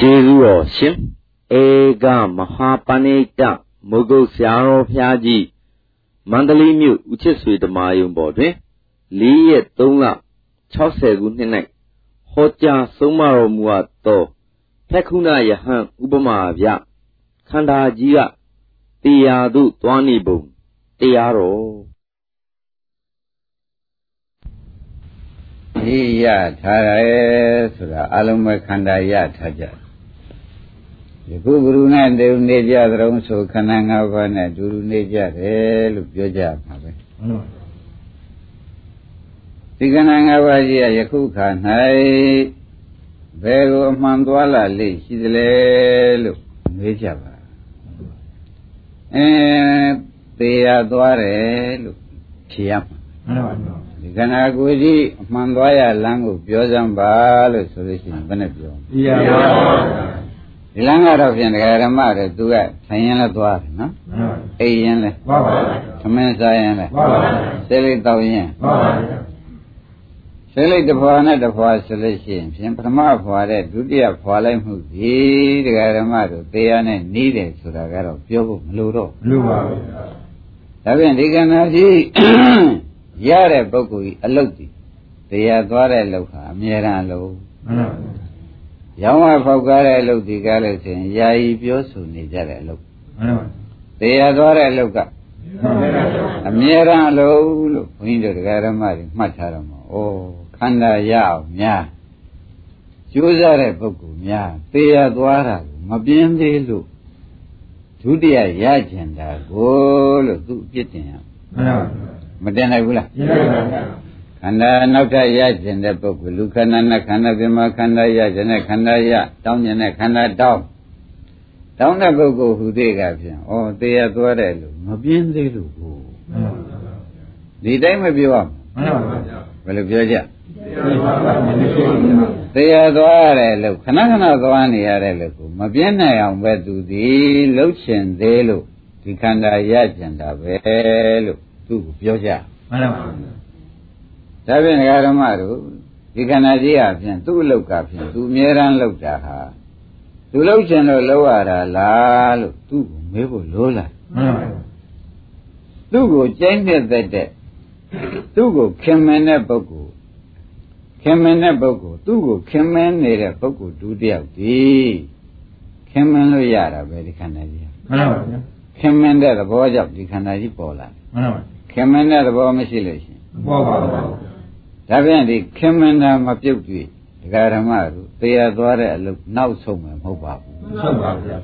ကျေးဇူးတော်ရှင်ဧကမဟာပဏိတမုဂုတ်ဆရာတော်ဖျားကြီးမန္တလေးမြို့ဦးချစ်ဆွေဓမ္မယုံပေါ်တွင်၄ရက်3လ60ခုနှစ်၌ဟောကြားဆုံးမတော်မူအပ်သောဖက်ခုနယဟန်ဥပမာဗျခန္ဓာကြီးကတရားသို့သွားနေပုံတရားတော်ဒီရထားရဲဆိုတာအလုံးမဲ့ခန္ဓာရထားကြ ယခုဘုရုနဲ့တေနေကြသရုံဆိုခန္ဓာ၅ပါးနဲ့ဒူဒူနေကြတယ်လို့ပြောကြမှာပဲမှန်ပါဒီခန္ဓာ၅ပါးကြီးကယခုခါ၌ဘယ်ကိုအမှန်သွားလာလိမ့်ရှိသလဲလို့မေးကြပါအဲသေရသွားတယ်လို့ဖြေရမှာမှန်ပါပါဒီခန္ဓာကိုယ်ကြီးအမှန်သွားရလမ်းကိုပြောစမ်းပါလို့ဆိုလို့ရှိရင်ဘယ်နဲ့ပြောပြရပါဘူး ဒီလမ်းကတော့ဖြင့်ဒကာဓမ္မတွေသူကထိုင်ရင်လည်းသွားတယ်နော်အိပ်ရင်လည်းသွားပါဘူးသမင်းစားရင်လည်းသွားပါဘူးစိတ်လေးတောင်းရင်သွားပါဘူးစိတ်လေးတစ်ဖွာနဲ့တစ်ဖွာဆိုလို့ရှိရင်ဖြင့်ပထမဖွာတဲ့ဒုတိယဖွာလိုက်မှုဒီဒကာဓမ္မတို့တရားနဲ့နီးတယ်ဆိုတာကတော့ပြောဖို့မလိုတော့မလိုပါဘူးဒါဖြင့်ဒီကံနာကြီးရတဲ့ပုဂ္ဂိုလ်ကြီးအလုတ်ဒီတရားသွားတဲ့လုတ်ဟာအမြဲတမ်းလို့မှန်ပါဘူး ရောင်းဝဖောက်ကားတဲ့အလုပ်ဒီကားလို့ဆိုရင်ယာယီပြောဆိုနေကြတဲ့အလုပ်မှန်ပါဘူးတရားသွားတဲ့အလုပ်ကအမြဲတမ်းအလုပ်လို့ဘုန်းကြီးတို့တရားဓမ္မတွေမှတ်ထားတော့မှာဩခန္ဓာရအောင်များကျိုးစားတဲ့ပုဂ္ဂိုလ်များတရားသွားတာကိုမပြင်းသေးလို့ဒုတိယရကျင်တာကိုလို့သူအပြစ်တင်ရမှန်ပါဘူးမတင်နိုင်ဘူးလားတင်နိုင်ပါဘူး ခန္ဓာနောက်ထပ်ရကျင်တဲ့ပုဂ္ဂိုလ်လူခန္ဓာနဲ့ခန္ဓာပြမခန္ဓာရကျင်တဲ့ခန္ဓာရတောင်းကျင်တဲ့ခန္ဓာတောင်းတောင်းတဲ့ပုဂ္ဂိုလ်ဟူသေးကဖြင့်ဩသေရသွားတယ်လို့မပြင်းသေးလို့ကိုဒီတိုင်းမပြောအောင်မှန်ပါဗျာဘယ်လိုပြောကြသေရသွားရတယ်လို့ခဏခဏသွားနေရတယ်လို့ကိုမပြင်းနိုင်အောင်ပဲသူသည်လှုပ်ရှင်သေးလို့ဒီခန္ဓာရကျင်တာပဲလို့သူ့ကိုပြောကြမှန်ပါဗျာ ဒါဖြင့်ဓမ္မတို့ဒီခန္ဓာကြီးအပြင်သူ့အလုတ်ကဖြင့်သူအမြဲတမ်းလုတ်တာဟာသူလုတ်ချင်လို့လောက်ရတာလားလို့သူ့ကိုမေးဖို့လိုလာမှန်ပါဘူးသူ့ကိုကြိုင်းတဲ့တဲ့သူ့ကိုခင်မင်တဲ့ပုဂ္ဂိုလ်ခင်မင်တဲ့ပုဂ္ဂိုလ်သူ့ကိုခင်မင်နေတဲ့ပုဂ္ဂိုလ်ဒုတိယဒီခင်မင်လို့ရတာပဲဒီခန္ဓာကြီးမှန်ပါဗျာခင်မင်တဲ့သဘောကြောင့်ဒီခန္ဓာကြီးပေါ်လာမှန်ပါခင်မင်တဲ့သဘောမရှိလို့ရှိရင်ပေါ်ပါဘူး ဒါပြန်ဒီခင်မန္တာမပြုတ်တွေ့ဒကာဓမ္မတို့တရားသွားတဲ့အလုပ်နောက်ဆုံးမယ်မဟုတ်ပါဘူးဟုတ်ပါဗျာ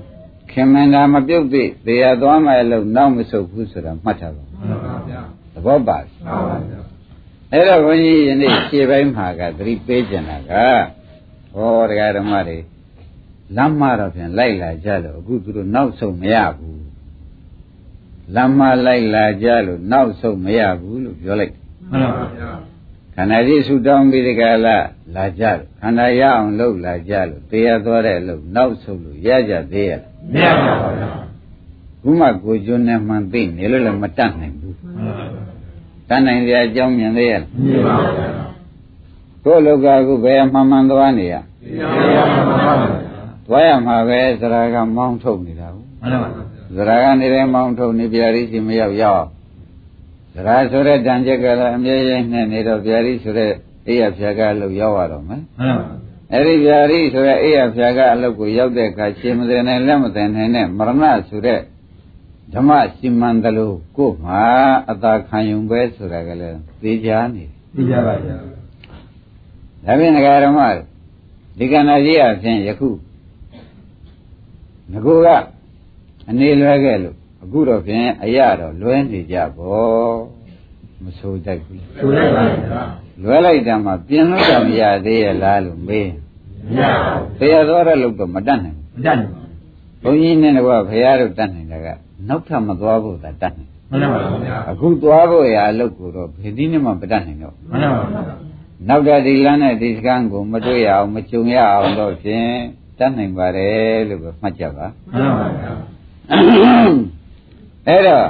ခင်မန္တာမပြုတ်တွေ့တရားသွားမယ်အလုပ်နောက်မဆုတ်ဘူးဆိုတာမှတ်ထားပါမှန်ပါဗျာသဘောပါမှန်ပါဗျာအဲ့တော့ဘုန်းကြီးယနေ့ခြေပိုင်းမှာကသတိပေးကြတာကဟောဒကာဓမ္မတွေလမ်းမတော့ပြန်လိုက်လာကြလို့အခုသူတို့နောက်ဆုံးမရဘူးလမ်းမလိုက်လာကြလို့နောက်ဆုံးမရဘူးလို့ပြောလိုက်မှန်ပါဗျာ ခန္ဓာကြီးဆူတောင်းပြီးဒီကလာလာကြလို့ခန္ဓာရအောင်လှုပ်လာကြလို့တရားသွားတဲ့လှုပ်နောက်ဆုပ်လို့ရကြသေးရဲ့မရပါဘူးဗျာခုမှကိုကျွန်းနဲ့မှန်သိနေလို့လည်းမတတ်နိုင်ဘူးတတ်နိုင်ကြအကြောင်းမြင်သေးရဲ့မမြင်ပါဘူးဗျာကိုလောကကုဘယ်မှန်မှန်သွားနေရသွားရမှာပဲသရကမောင်းထုတ်နေတာဟုတ်မှန်ပါပါသရကနေတယ်မောင်းထုတ်နေပြရိစီမရောက်ရောက် သရဆိုတဲ့တန်ချက်ကလည်းအမြဲတမ်းနဲ့နေတော့ဗျာတိဆိုတဲ့အိယဖြာကလို့ရောက်ရတော့မယ်မှန်ပါအဲ့ဒီဗျာတိဆိုတဲ့အိယဖြာကအလုပ်ကိုရောက်တဲ့အခါရှင်မသိနိုင်လက်မသိနိုင်နဲ့မရဏဆိုတဲ့ဓမ္မစီမံတလို့ကို့မှာအသာခံယုံပဲဆိုတာကလည်းသိကြနေသိကြပါဗျာဒါဖြင့်ငဃာဓမ္မဒီကဏ္ဍကြီးအဖြစ်ယခုငကူကအနေလွယ်ခဲ့လို့ အခုတော့ဖြင့်အရာတော့လွဲနေကြပေါ့မဆိုတတ်ဘူးဆိုလိုက်ပါဗျာလွဲလိုက်တာမှပြင်လို့တော့မရသေးရဲ့လားလို့မေးမရပါဘူးတရားတော်တဲ့လို့တော့မတတ်နိုင်ဘူးမတတ်နိုင်ပါဘူးဘုန်းကြီးနဲ့ကဘုရားတို့တတ်နိုင်တာကနောက်ထပ်မသွားဖို့သာတတ်နိုင်မှန်ပါပါဗျာအခုသွားဖို့ရာအလုပ်ကိုတော့ဘယ်နည်းနဲ့မှမတတ်နိုင်တော့မှန်ပါပါနောက်တဲ့ဒီလမ်းနဲ့ဒီစကံကိုမတွေ့ရအောင်မကြုံရအောင်တော့ဖြင့်တတ်နိုင်ပါတယ်လို့ပဲမှတ်ကြပါမှန်ပါပါ အဲ့တော့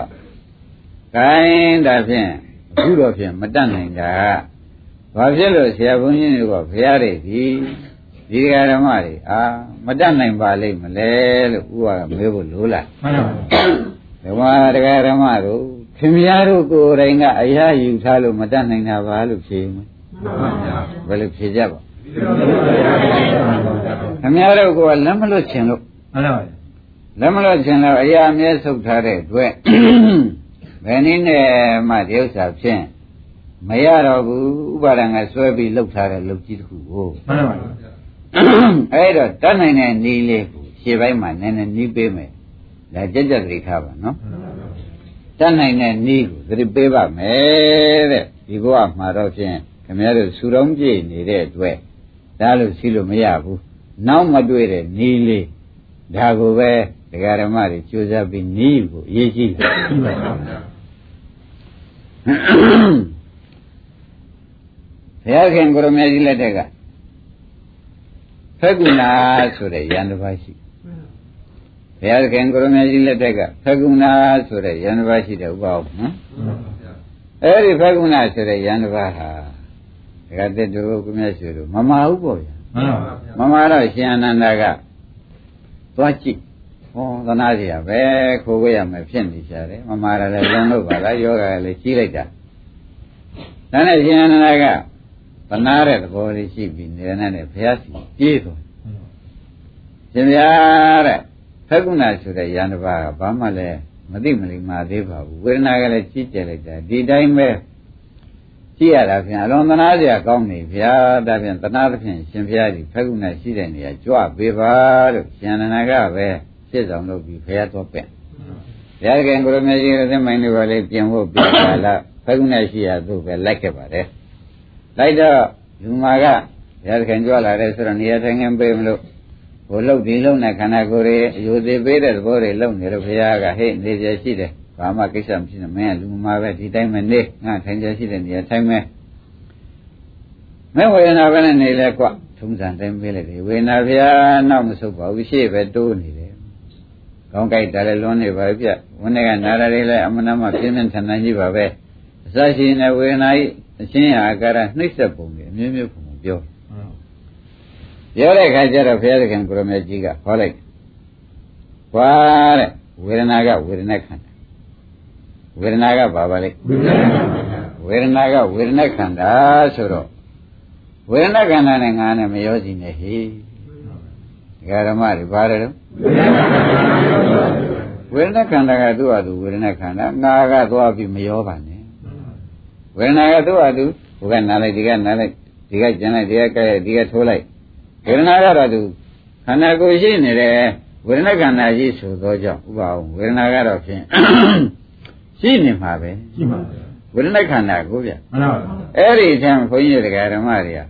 ခိုင်းဒါဖြင့်အခုတော့ဖြင့်မတတ်နိုင်တာဘာဖြစ်လို့ဆရာဘုန်းကြီးတွေကဘုရားတွေဒီဒီဒီဃာဓမ္မတွေအာမတတ်နိုင်ပါလိမ့်မလဲလို့ဥပါကမေးဖို့လိုလားမှန်ပါဗျာဓမ္မတရားဓမ္မတို့ခင်ဗျားတို့ကိုယ်တိုင်ကအရာယူထားလို့မတတ်နိုင်တာပါလို့ဖြေမယ်မှန်ပါဗျာဘယ်လိုဖြေကြပါဒီလိုမျိုးပါဗျာခင်ဗျားတို့ကလက်မလွတ်ချင်လို့မှန်ပါဗျာ လက်မလွတ်ချင်လို့အရာအမြဲဆုပ်ထားတဲ့အတွက်ဘယ်နည်းနဲ့မှဒီဥစ္စာဖြင့်မရတော့ဘူးဥပါဒံကဆွဲပြီးလှုပ်ထားတဲ့လှုပ်ကြီးတစ်ခုကိုမှန်ပါဗျာအဲ့တော့တတ်နိုင်တဲ့နီးလေးကိုရှေ့ပိုင်းမှာနည်းနည်းနီးပေးမယ်ဒါကြက်ကြက်သတိထားပါနော်တတ်နိုင်တဲ့နီးကိုသတိပေးပါမယ်တဲ့ဒီဘဝမှာတော့ဖြင့်ခင်ဗျားတို့ဆူတော်ပြည့်နေတဲ့အတွက်ဒါလို့စီလို့မရဘူးနောက်မတွေ့တဲ့နီးလေး ဒါကိုပဲဒကာဓမ္မတွေကြိုးစားပြီးနီးကိုအရေးကြီးတယ်မှန်ပါဗျာဘုရားခင်ကိုရမကြီးလက်ထက်ကဖက်ကုဏာဆိုတဲ့ယန္တပါရှိဘုရားခင်ကိုရမကြီးလက်ထက်ကဖက်ကုဏာဆိုတဲ့ယန္တပါရှိတယ်ဥပ္ပါဟုတ်နော်အဲ့ဒီဖက်ကုဏာဆိုတဲ့ယန္တပါဟာဒကာတက်တို့ကိုမြတ်ဆွေတို့မမဟုတ်ပေါ့ဗျာမှန်ပါဗျာမမတော့ရှင်အနန္ဒာက သွားကြည့်ဟောသနာစီရပဲခိုးခွေရမယ်ဖြစ်နေကြတယ်မမရလည်းလုံးလို့ပါလားယောဂကလည်းကြီးလိုက်တာဒါနဲ့ရှင်အနန္ဒာကသနာတဲ့သဘောလေးရှိပြီးနေတဲ့နဲ့ဘုရားစီပြေးသွားရှင်ဗျာတဲ့ဖက္ကုဏဆိုတဲ့ယန္တပါကဘာမှလည်းမသိမလိမ္မာသေးပါဘူးဝေဒနာကလည်းကြီးကျယ်လိုက်တာဒီတိုင်းပဲ ကြည့်ရတာဖြင့်အလွန်သနာစရာကောင်းနေဗျာဒါဖြင့်သနာသဖြင့်ရှင်ဘုရားကြီးဖက္ကုဏရှိတဲ့နေရာကြွပေးပါလို့ရှင်အနန္ဒာကပဲရှင်းဆောင်လုပ်ပြီးဘုရားတော်ပင့်ဘုရားခင်ကိုရမေကြီးရတဲ့မိုင်းတွေပါလေပြင်ဖို့ပြပါလားဖက္ကုဏရှိရသူ့ပဲလိုက်ခဲ့ပါတယ်လိုက်တော့လူမာကဘုရားခင်ကြွလာတယ်ဆိုတော့နေရာထိုင်ခင်းပေးမလို့ဘိုလ်လုတ်ဒီလုံးနဲ့ခန္ဓာကိုယ်ရဲ့အယုသေးပေးတဲ့သဘောတွေလုံနေလို့ဘုရားကဟဲ့နေကြရှိတယ် ဘာမှကိစ္စမရှိနဲ့မင်းကလူမာပဲဒီတိုင်းပဲနေငါထိုင်ကြရှိတဲ့နေရာထိုင်မယ်မဲဝေဒနာပဲနဲ့နေလဲကွထုံးစံတိုင်းပေးလိုက်တယ်ဝေဒနာဗျာနောက်မဆုတ်ပါဘူးရှေ့ပဲတိုးနေတယ်ကောင်းကြိုက်တယ်လည်းလွန်နေပါပြဝန်းထဲကနာရတွေလည်းအမနာမပြင်းပြင်းထန်ထန်ကြီးပါပဲအစရှိနေဝေဒနာဤအချင်းဟာအကာရနှိမ့်ဆက်ပုံတွေအမျိုးမျိုးပုံပြောပြောတဲ့အခါကျတော့ဘုရားသခင်ကိုရမေကြီးကဟောလိုက်ကွာတဲ့ဝေဒနာကဝေဒနာခန္ဓာ ဝေဒနာကဘာပါလဲဝေဒနာကဝေဒနာခန္ဓာဆိုတော့ဝေဒနာခန္ဓာနဲ့ငါနဲ့မရောစီနဲ့ဟေ့ဒကာဓမ္မတွေပါတယ်တော့ဝေဒနာခန္ဓာကသူ့ဟာသူဝေဒနာခန္ဓာငါကသွားပြီးမရောပါနဲ့ဝေဒနာကသူ့ဟာသူဟိုကနားလိုက်ဒီကနားလိုက်ဒီကကျန်လိုက်ဒီကကဲဒီကထိုးလိုက်ဝေဒနာကတော့သူခန္ဓာကိုယ်ရှိနေတယ်ဝေဒနာခန္ဓာရှိဆိုသောကြောင့်ဥပအောင်ဝေဒနာကတော့ဖြင့် ရှိနေမှာပဲရှိပါဗျာဝေဒနာခန္ဓာကိုဗျမှန်ပါဗျာအဲ့ဒီအထံဘုန်းကြီးတရားဓမ္မတွေက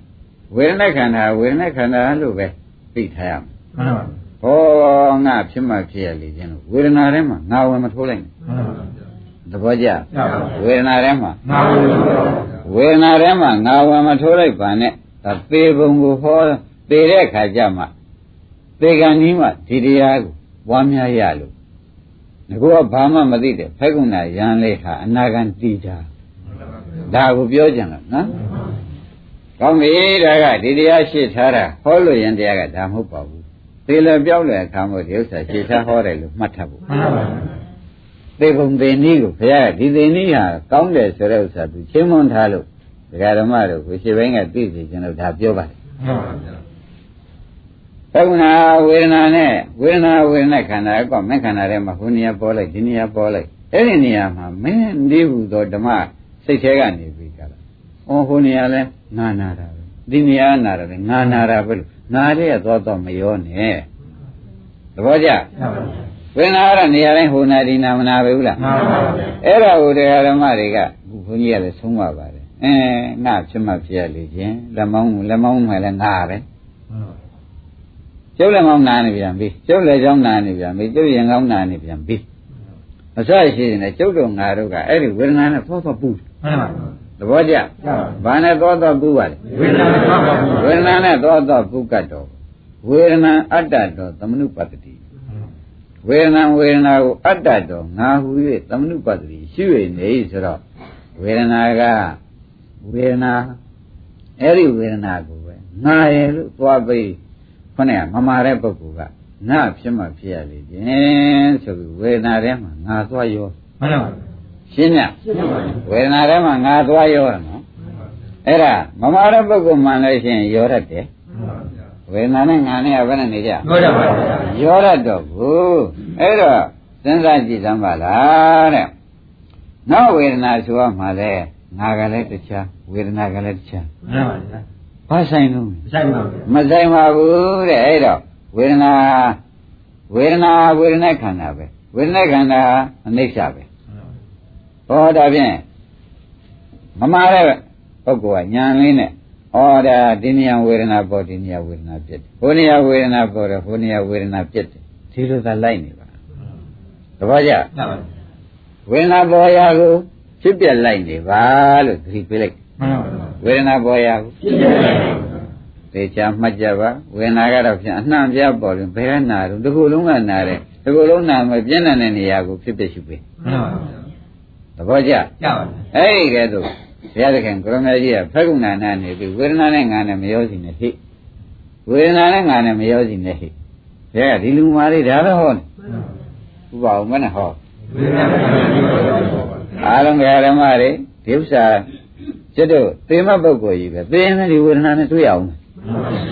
ဝေဒနာခန္ဓာဝေဒနာခန္ဓာလို့ပဲသိထားရမယ်မှန်ပါဗျာ။ဟောငါဖြစ်မှဖြစ်ရလေခြင်းလို့ဝေဒနာထဲမှာငါဝင်မထိုးလိုက်နဲ့မှန်ပါဗျာ။သဘောကျရပါဗျာဝေဒနာထဲမှာငါဝင်ပါဗျာဝေဒနာထဲမှာငါဝင်မထိုးလိုက်ပါနဲ့။ဒါသေပုံကိုဟောသေတဲ့ခါကျမှသေကံကြီးမှဒီတရားကိုပွားများရလို့ ငါကဘာမှမသိတဲ့ဖက်ကုဏရန်လေးဟာအနာဂံတိတာဒါကိုပြောကြတယ်နော်။ကောင်းပြီဒါကဒီတရားရှိထားတာဟောလို့ရင်တရားကဒါမဟုတ်ပါဘူး။သေလည်းပြောက်လည်းအခါမို့ဒီဥစ္စာရှိထားဟောတယ်လို့မှတ်ထားဖို့မှန်ပါဗျာသေပုံသေနည်းကိုဘုရားကဒီသေနည်းဟာကောင်းတယ်ဆိုတဲ့ဥစ္စာသူချင်းမွန်ထားလို့ဒကာဓမ္မတို့ကိုရှင်းပိုင်းကသိစေခြင်းလို့ဒါပြောပါတယ်မှန်ပါဗျာ သက္ကနာဝေဒနာနဲ့ဝေဒနာဝေဒနာခန္ဓာကမက်ခန္ဓာထဲမှာဟိုနေရာပေါ်လိုက်ဒီနေရာပေါ်လိုက်အဲ့ဒီနေရာမှာမင်းနေဘူးသောဓမ္မစိတ်ထဲကနေပြီးကြလား။အော်ဟိုနေရာလဲငါနာတာပဲဒီနေရာနာတာပဲငါနာတာပဲလို့နာတဲ့ကတော့တော့မရောနဲ့သဘောကျရပါဗျာဝေဒနာရနေရာတိုင်းဟိုနာဒီနာမနာပဲဘူးလားမှန်ပါဗျာအဲ့ဒါကိုတရားဓမ္မတွေကခုဘုန်းကြီးကလည်းဆုံးပါပါတယ်အဲငါဖြစ်မှဖြစ်ရလေခြင်းလက်မောင်းလက်မောင်းမှလည်းငါပဲ ကျုပ်လက်မောင်းနာနေပြန်ပြီကျုပ်လက်ချောင်းနာနေပြန်ပြီကျုပ်ရင်ကောင်းနာနေပြန်ပြီအစရှိနေကျုပ်တို့ငါတို့ကအဲ့ဒီဝေဒနာနဲ့သောသောပူမှန်ပါဗျာသဘောကျရပါဘာနဲ့သောသောပူပါလဲဝေဒနာမှန်ပါဗျာဝေဒနာနဲ့သောသောပူကတ်တော်ဝေဒနာအတ္တတော်သမနုပတ္တိဝေဒနာဝေဒနာကိုအတ္တတော်ငါဟူ၍သမနုပတ္တိရှိ၍နေဆိုတော့ဝေဒနာကဝေဒနာအဲ့ဒီဝေဒနာကိုပဲငါရဲ့လို့သွားပြီး ခொနဲ့မမာတဲ့ပုဂ္ဂိုလ်ကငါဖြစ်မှဖြစ်ရလေခြင်းဆိုပြီးဝေဒနာထဲမှာငါသွားရောမှန်ပါပါရှင်းညရှင်းပါပြီဝေဒနာထဲမှာငါသွားရောရနော်အဲ့ဒါမမာတဲ့ပုဂ္ဂိုလ်မှန်လို့ရှိရင်ရောတတ်တယ်မှန်ပါဗျာဝေဒနာနဲ့ငါနဲ့ဘယ်နဲ့နေကြပြောကြပါဗျာရောတတ်တော့ဘူးအဲ့တော့စဉ်းစားကြည့်စမ်းပါလားတဲ့နောက်ဝေဒနာဆိုရမှာလဲငါကလည်းတခြားဝေဒနာကလည်းတခြားမှန်ပါဗျာ ဘာဆိုင်လို့ဆိုင်ပါဗျာမဆိုင်ပါဘူးတဲ့အဲ့တော့ဝေဒနာဝေဒနာဝေဒနာခန္ဓာပဲဝေဒနာခန္ဓာအနိစ္စပဲဟောဒါဖြင့်မမာတဲ့ပုဂ္ဂိုလ်ကညာလေးနဲ့ဩဒါဒီနေရာဝေဒနာပေါ်ဒီနေရာဝေဒနာပြစ်တယ်ဟိုနေရာဝေဒနာပေါ်တယ်ဟိုနေရာဝေဒနာပြစ်တယ်ဒီလိုသာလိုက်နေပါတပည့်ကြမှန်ပါဝေဒနာပေါ်ရာကိုဖြစ်ပြလိုက်နေပါလို့သတိပေးလိုက်မှန်ပါဗျာ ဝေဒနာပေါ်ရာကိုရှင်းပါဗျာသေချာမှတ်ကြပါဝေဒနာကတော့ဖြင့်အနှံ့ပြပေါ်ရင်ဘယ်ကနာတော့ဒီကိုယ်လုံးကနာတယ်ဒီကိုယ်လုံးနာမပြင်းတဲ့နေရာကိုဖြစ်ဖြစ်ရှိပေးမှန်ပါဗျာသဘောကျကြပါဗျာအဲ့ဒီကဲတော့ဘုရားသခင်ကိုရမကြီးကဖက်ကုဏနာနေပြီးဝေဒနာနဲ့ငါနဲ့မရောစီနဲ့ဟိဝေဒနာနဲ့ငါနဲ့မရောစီနဲ့ဟိဘုရားကဒီလူမာလေးဒါပဲဟောနေဥပအောင်မနဲ့ဟောဝေဒနာကပြောပါဗျာအားလုံးဓမ္မတွေဒီဥစ္စာ ကျွတ်တို့သေမပုဂ္ဂိုလ်ကြီးပဲသေရင်လည်းဒီဝေဒနာနဲ့တွေ့အောင်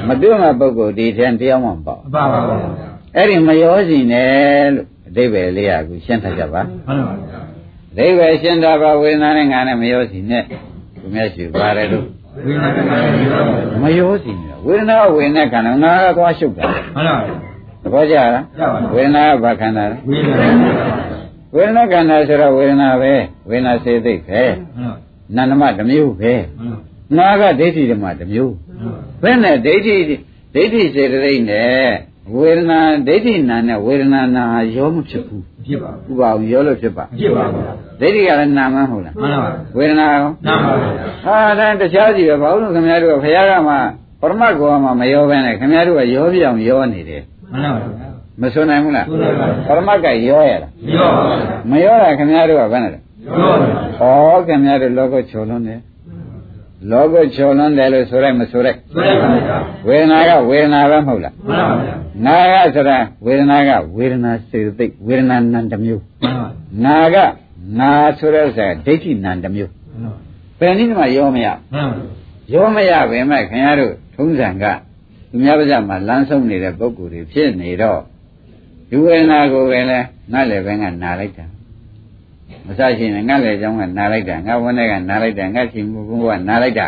မတွေ့မှပုဂ္ဂိုလ်ဒီထန်တရားမှမပေါ့ပါပါပါအဲ့ဒီမရောစီနဲ့လို့အဓိပ္ပာယ်လေးကအခုရှင်းထားကြပါမှန်ပါဗျာအဓိပ္ပာယ်ရှင်းတာပါဝေဒနာနဲ့ငါနဲ့မရောစီနဲ့သူမျက်ရှိပါတယ်လို့ဝေဒနာကပြောပါဗျာမရောစီနဲ့ဝေဒနာကဝေဒနာခန္ဓာငါကသွားရှုပ်တာမှန်ပါဗျာသဘောကျလားကြပါဝေဒနာကဘာခန္ဓာလဲဝေဒနာဝေဒနာခန္ဓာဆိုတော့ဝေဒနာပဲဝေဒနာစေသိက်ပဲမှန်ပါ နန္ဒမတစ်မျိုးပဲမှန်ပါငါကဒိဋ္ဌိဓမ္မတစ်မျိုးမှန်ပါဘယ်နဲ့ဒိဋ္ဌိဒိဋ္ဌိစေတသိက်နဲ့ဝေဒနာဒိဋ္ဌိနာနဲ့ဝေဒနာနာရောမဖြစ်ဘူးဖြစ်ပါဥပအောင်ရောလို့ဖြစ်ပါဖြစ်ပါဗျာဒိဋ္ဌိကလည်းနာမဟုတ်လားမှန်ပါဝေဒနာရောနာပါဗျာဟာဒါတခြားစီပဲဘာလို့ခင်ဗျားတို့ကဘုရားကမှပရမတ်ကောမှမရောဘဲနဲ့ခင်ဗျားတို့ကရောပြအောင်ရောနေတယ်မှန်ပါဗျာမစွနိုင်ဘူးလားဆိုတော့ပရမတ်ကရောရတာပြောပါဗျာမရောတာခင်ဗျားတို့ကဘယ်နဲ့လဲပြောပါဗျာ ဩခင်ဗျားတို့လောကချော်လွန်းတယ်လောကချော်လွန်းတယ်လို့ဆိုလိုက်မဆိုလိုက်ဆိုရပါဗျာဝေဒနာကဝေဒနာပဲမဟုတ်လားမှန်ပါဗျာနာကဆိုတာဝေဒနာကဝေဒနာစေတသိက်ဝေဒနာနံတစ်မျိုးမှန်ပါနာကနာဆိုတဲ့ဥစ္စာကဒိဋ္ဌိနံတစ်မျိုးမှန်ပါဘယ်နည်းမှရောမရမှန်ပါရောမရပဲမဲ့ခင်ဗျားတို့ထုံးစံကသူများပါးစပ်မှာလမ်းဆုံးနေတဲ့ပုံကိုယ်တွေဖြစ်နေတော့ဒီဝေဒနာကိုပဲလဲငါလည်းပဲငါနာလိုက်တာ မဆရှိရင်ငါလည်းကြောင်းကနာလိုက်တာငါဝန်းထဲကနာလိုက်တာငါရှိမှုကုန်းကနာလိုက်တာ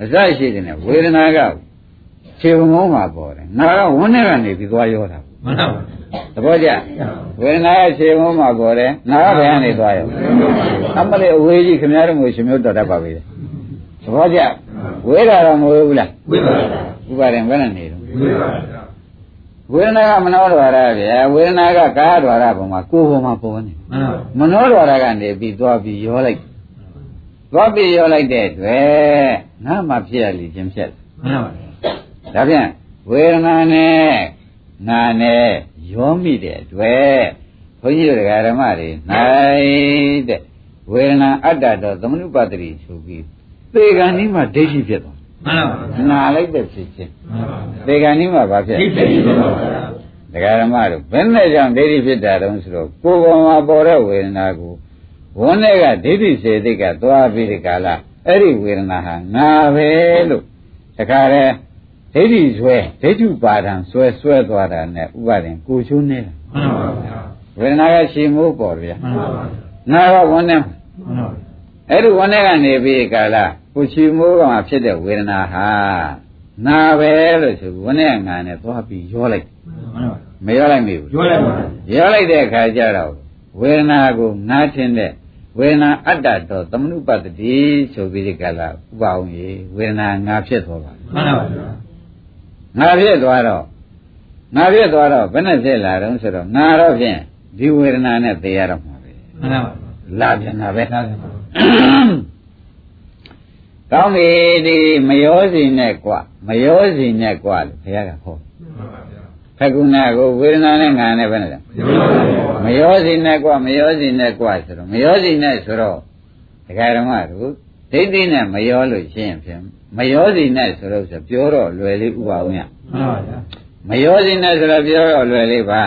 အစရှိတဲ့ဝေဒနာကခြေဝုံမှာပေါ်တယ်နာကဝန်းထဲကနေပြီးသွားရောတာမှန်ပါသဘောကျဝေဒနာကခြေဝုံမှာပေါ်တယ်နာကဘယ်ကနေသွားရောအမလေးအဝေးကြီးခင်ဗျားတို့ကိုရှင်မျိုးတော်တတ်ပါပြီသဘောကျဝေဒနာတော့မဝေဘူးလားဝိပါဒဥပါရင်ဘယ်နဲ့နေတော့ဝိပါဒ ဝေဒနာကမနောဒွါရဗျာဝေဒနာကကာယဒွါရပုံမှာကိုယ်ပေါ်မှာပေါ်နေမှန်ပါမနောဒွါရကနေပြီးသွားပြီးရောလိုက်သွားပြီးရောလိုက်တဲ့အတွက်ငါမှဖြစ်ရလိမ့်ခြင်းဖြစ်မှန်ပါဒါဖြင့်ဝေဒနာနဲ့ငါနဲ့ရောမိတဲ့အတွက်ဘုန်းကြီးတို့ဓမ္မတွေနိုင်တဲ့ဝေဒနာအတ္တတော့သမနုပတ္တိဆိုပြီးသေကံนี้မှာဒိဋ္ဌိဖြစ်သွား မှန်ပါနာလိုက်တဲ့ဖြစ်ချင်းမှန်ပါသေကံนี้မှာဘာဖြစ်ဒိဋ္ဌိဖြစ်ပါဗျာဒကာဓမ္မတို့ဘယ်နဲ့ကြောင့်ဒိဋ္ဌိဖြစ်တာတုံးဆိုတော့ကိုယ်ပေါ်မှာပေါ်တဲ့ဝေဒနာကိုဝန်းထဲကဒိဋ္ဌိစေတိတ်ကသွားပြီးဒီကာလအဲ့ဒီဝေဒနာဟာငါပဲလို့တခါတည်းဒိဋ္ဌိဆွဲဒိဋ္ဌုပါဒံဆွဲဆွဲသွားတာနဲ့ဥပါဒင်ကိုချိုးနေတာမှန်ပါဗျာဝေဒနာကရှည်မိုးပေါ်ဗျာမှန်ပါငါကဝန်းထဲမှာမှန်ပါ အဲ့ဒီဝန်းထဲကနေပြီးဒီကာလကိုချီမိုးကမှဖြစ်တဲ့ဝေဒနာဟာနာပဲလို့ဆိုဝန်းထဲကငါနဲ့သွားပြီးရောလိုက်မှန်ပါမရောလိုက်မိဘူးပြောလိုက်ပါရောလိုက်တဲ့အခါကျတော့ဝေဒနာကိုငားထင်းတဲ့ဝေဒနာအတ္တတော်သမနုပတ္တိဆိုပြီးဒီကလာဥပအောင်ရေဝေဒနာငါဖြစ်သွားပါမှန်ပါဗျာငါဖြစ်သွားတော့ငါဖြစ်သွားတော့ဘယ်နဲ့ဖြစ်လာတော့ဆိုတော့ငါတော့ဖြင့်ဒီဝေဒနာနဲ့သိရတော့မှာပဲမှန်ပါလာပြန်တာပဲဒါကမှန် ကောင်းပြီဒီမရောစီနဲ့กว่าမရောစီနဲ့กว่าလို့ဘုရားကဟော ပါဗျာ ဖက္ကုဏကိုဝေဒနာနဲ့ငါနဲ့ပဲနဲ့ မရောစီနဲ့กว่าမရောစီနဲ့กว่าဆိုတော့မရောစီနဲ့ဆိုတော့ဒကာဓမ္မတို့ဒိဋ္ဌိနဲ့မရောလို့ရှင်းဖြင့်မရောစီနဲ့ဆိုတော့ဆိုပြောတော့လွယ်လေးဥပါအောင်ရ မှန်ပါဗျာ ဒ မရောစီနဲ့ဆိုတော့ပြောတော့လွယ်လေးပါ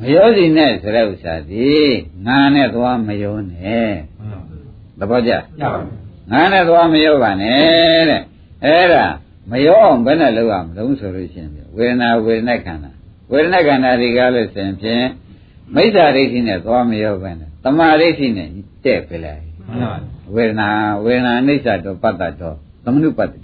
မရောစီနဲ့ဆိုတဲ့ဥစ္စာဒီငါနဲ့သွားမရောနဲ့ သဘောကျရပါပြီငါနဲ့သွားမရောပါနဲ့တဲ့အဲ့ဒါမရောအောင်ဘယ်နဲ့လုပ်ရမလို့ဆိုလို့ရှိရင်ဝေဒနာဝေဒနာခန္ဓာဝေဒနာခန္ဓာဒီကားလို့ဆိုရင်ဖြင့်မိစ္ဆာဒိဋ္ဌိနဲ့သွားမရောပဲနဲ့တမာဒိဋ္ဌိနဲ့တဲ့ပြလိုက်မှန်ပါပြီဝေဒနာဝေဒနာအနိစ္စတော့ပတ္တတော့သမနုပတ္တိ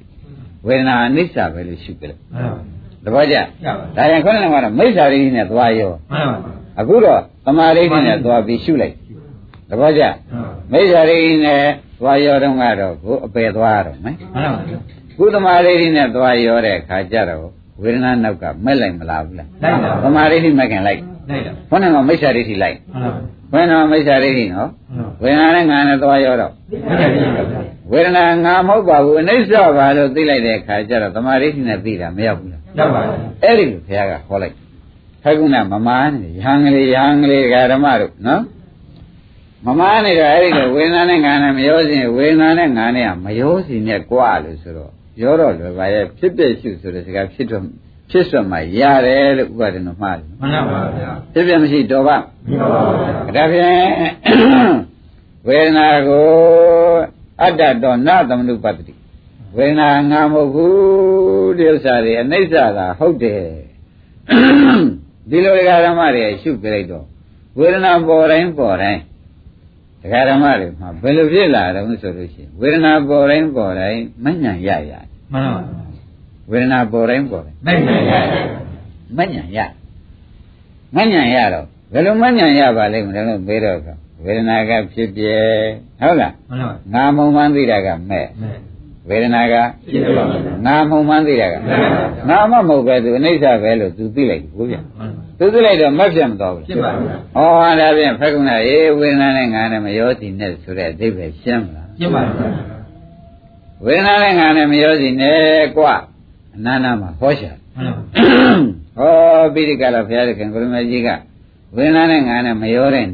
ဝေဒနာအနိစ္စပဲလို့ရှုကြတယ်မှန်ပါပြီတပည့်ကြရပါပြီဒါရင်ခေါင်းကတော့မိစ္ဆာဒိဋ္ဌိနဲ့သွားရောမှန်ပါပြီအခုတော့တမာဒိဋ္ဌိနဲ့သွားပြီးရှုလိုက်တပည့်ကြ မှန်ပါပြီမိစ္ဆာဒိဋ္ဌိနဲ့သွားရောတော့ကတော့ကိုအပယ်သွားရတော့မယ်မှန်ပါပြီကုသမာဒိဋ္ဌိနဲ့သွားရောတဲ့ခါကျတော့ဝေဒနာနောက်ကမက်လိုက်မလားဘူးလားလိုက်ပါသမာဓိဋ္ဌိမက်ခင်လိုက်လိုက်တာခေါင်းကမိစ္ဆာဒိဋ္ဌိလိုက်မှန်ပါပြီဘယ်တော့မိစ္ဆာဒိဋ္ဌိနော်မှန်ပါဝေဒနာနဲ့ငါနဲ့သွားရောတော့ပြီဝေဒနာငါမဟုတ်ပါဘူးအနိစ္စပါလို့သိလိုက်တဲ့အခါကျတော့သမာဓိဋ္ဌိနဲ့သိတာမရောက်ဘူးလားရပါပြီအဲ့ဒီလိုဘုရားကခေါ်လိုက်ခကုဏမမားနေရဟန်းကလေးရဟန်းကလေးဓမ္မတို့နော် မမားနေတော့အဲ့ဒီလိုဝေဒနာနဲ့ငါနဲ့မရောစင်ဝေဒနာနဲ့ငါနဲ့ကမရောစင်နဲ့ကြွားလို့ဆိုတော့ရောတော့လွယ်ပါရဲ့ဖြစ်ပြရှုဆိုတဲ့စကားဖြစ်တော့ဖြစ်ဆွမှရတယ်လို့ဥပဒေတော်မှားတယ်မှန်ပါဗျာဖြစ်ပြမရှိတော့ပါမှန်ပါဗျာဒါဖြင့်ဝေဒနာကိုအတ္တတော်နသမနုပတ္တိဝေဒနာငါမဟုတ်ဘူးဒီဥစ္စာတွေအနိစ္စသာဟုတ်တယ်ဒီလိုဒကာဓမ္မတွေရှုပြလိုက်တော့ဝေဒနာပေါ်တိုင်းပေါ်တိုင်း ဒကာဓမ္မတွေမှာဘယ်လိုဖြစ်လာတယ်ဆိုလို့ရှိရင်ဝေဒနာပေါ်တိုင်းပေါ်တိုင်းမညံ့ရရမှန်ပါဝေဒနာပေါ်တိုင်းပေါ်တိုင်းလိုက်နိုင်ရမညံ့ရမညံ့ရတော့ဘယ်လိုမညံ့ရပါလိမ့်မလဲလို့မေးတော့ဆိုဝေဒနာကဖြစ်ပြဲဟုတ်လားမှန်ပါငါမုံမှန်းသိတာကမဲ့မဲ ဝေဒနာကဖြစ်ပါပါငါမုံမှန်းသိတာကမှန်ပါငါမမဟုတ်ပဲသူအနိစ္စပဲလို့သူသိလိုက်ဘူးဗျမှန်ပါသူသိလိုက်တော့မက်ပြတ်မသွားဘူးဖြစ်ပါဗျာဩဟာဒါဖြင့်ဖက္ကုဏအေးဝေဒနာနဲ့ငါနဲ့မရောစီနဲ့ဆိုတဲ့အဓိပ္ပာယ်ရှင်းမလားဖြစ်ပါဗျာဝေဒနာနဲ့ငါနဲ့မရောစီနဲ့ကွအနန္တမှာဟောရှာမှန်ပါဟောပိဋကလာဘုရားသခင်ကိုရမကြီးကဝေဒနာနဲ့ငါနဲ့မရောတဲ့ဤ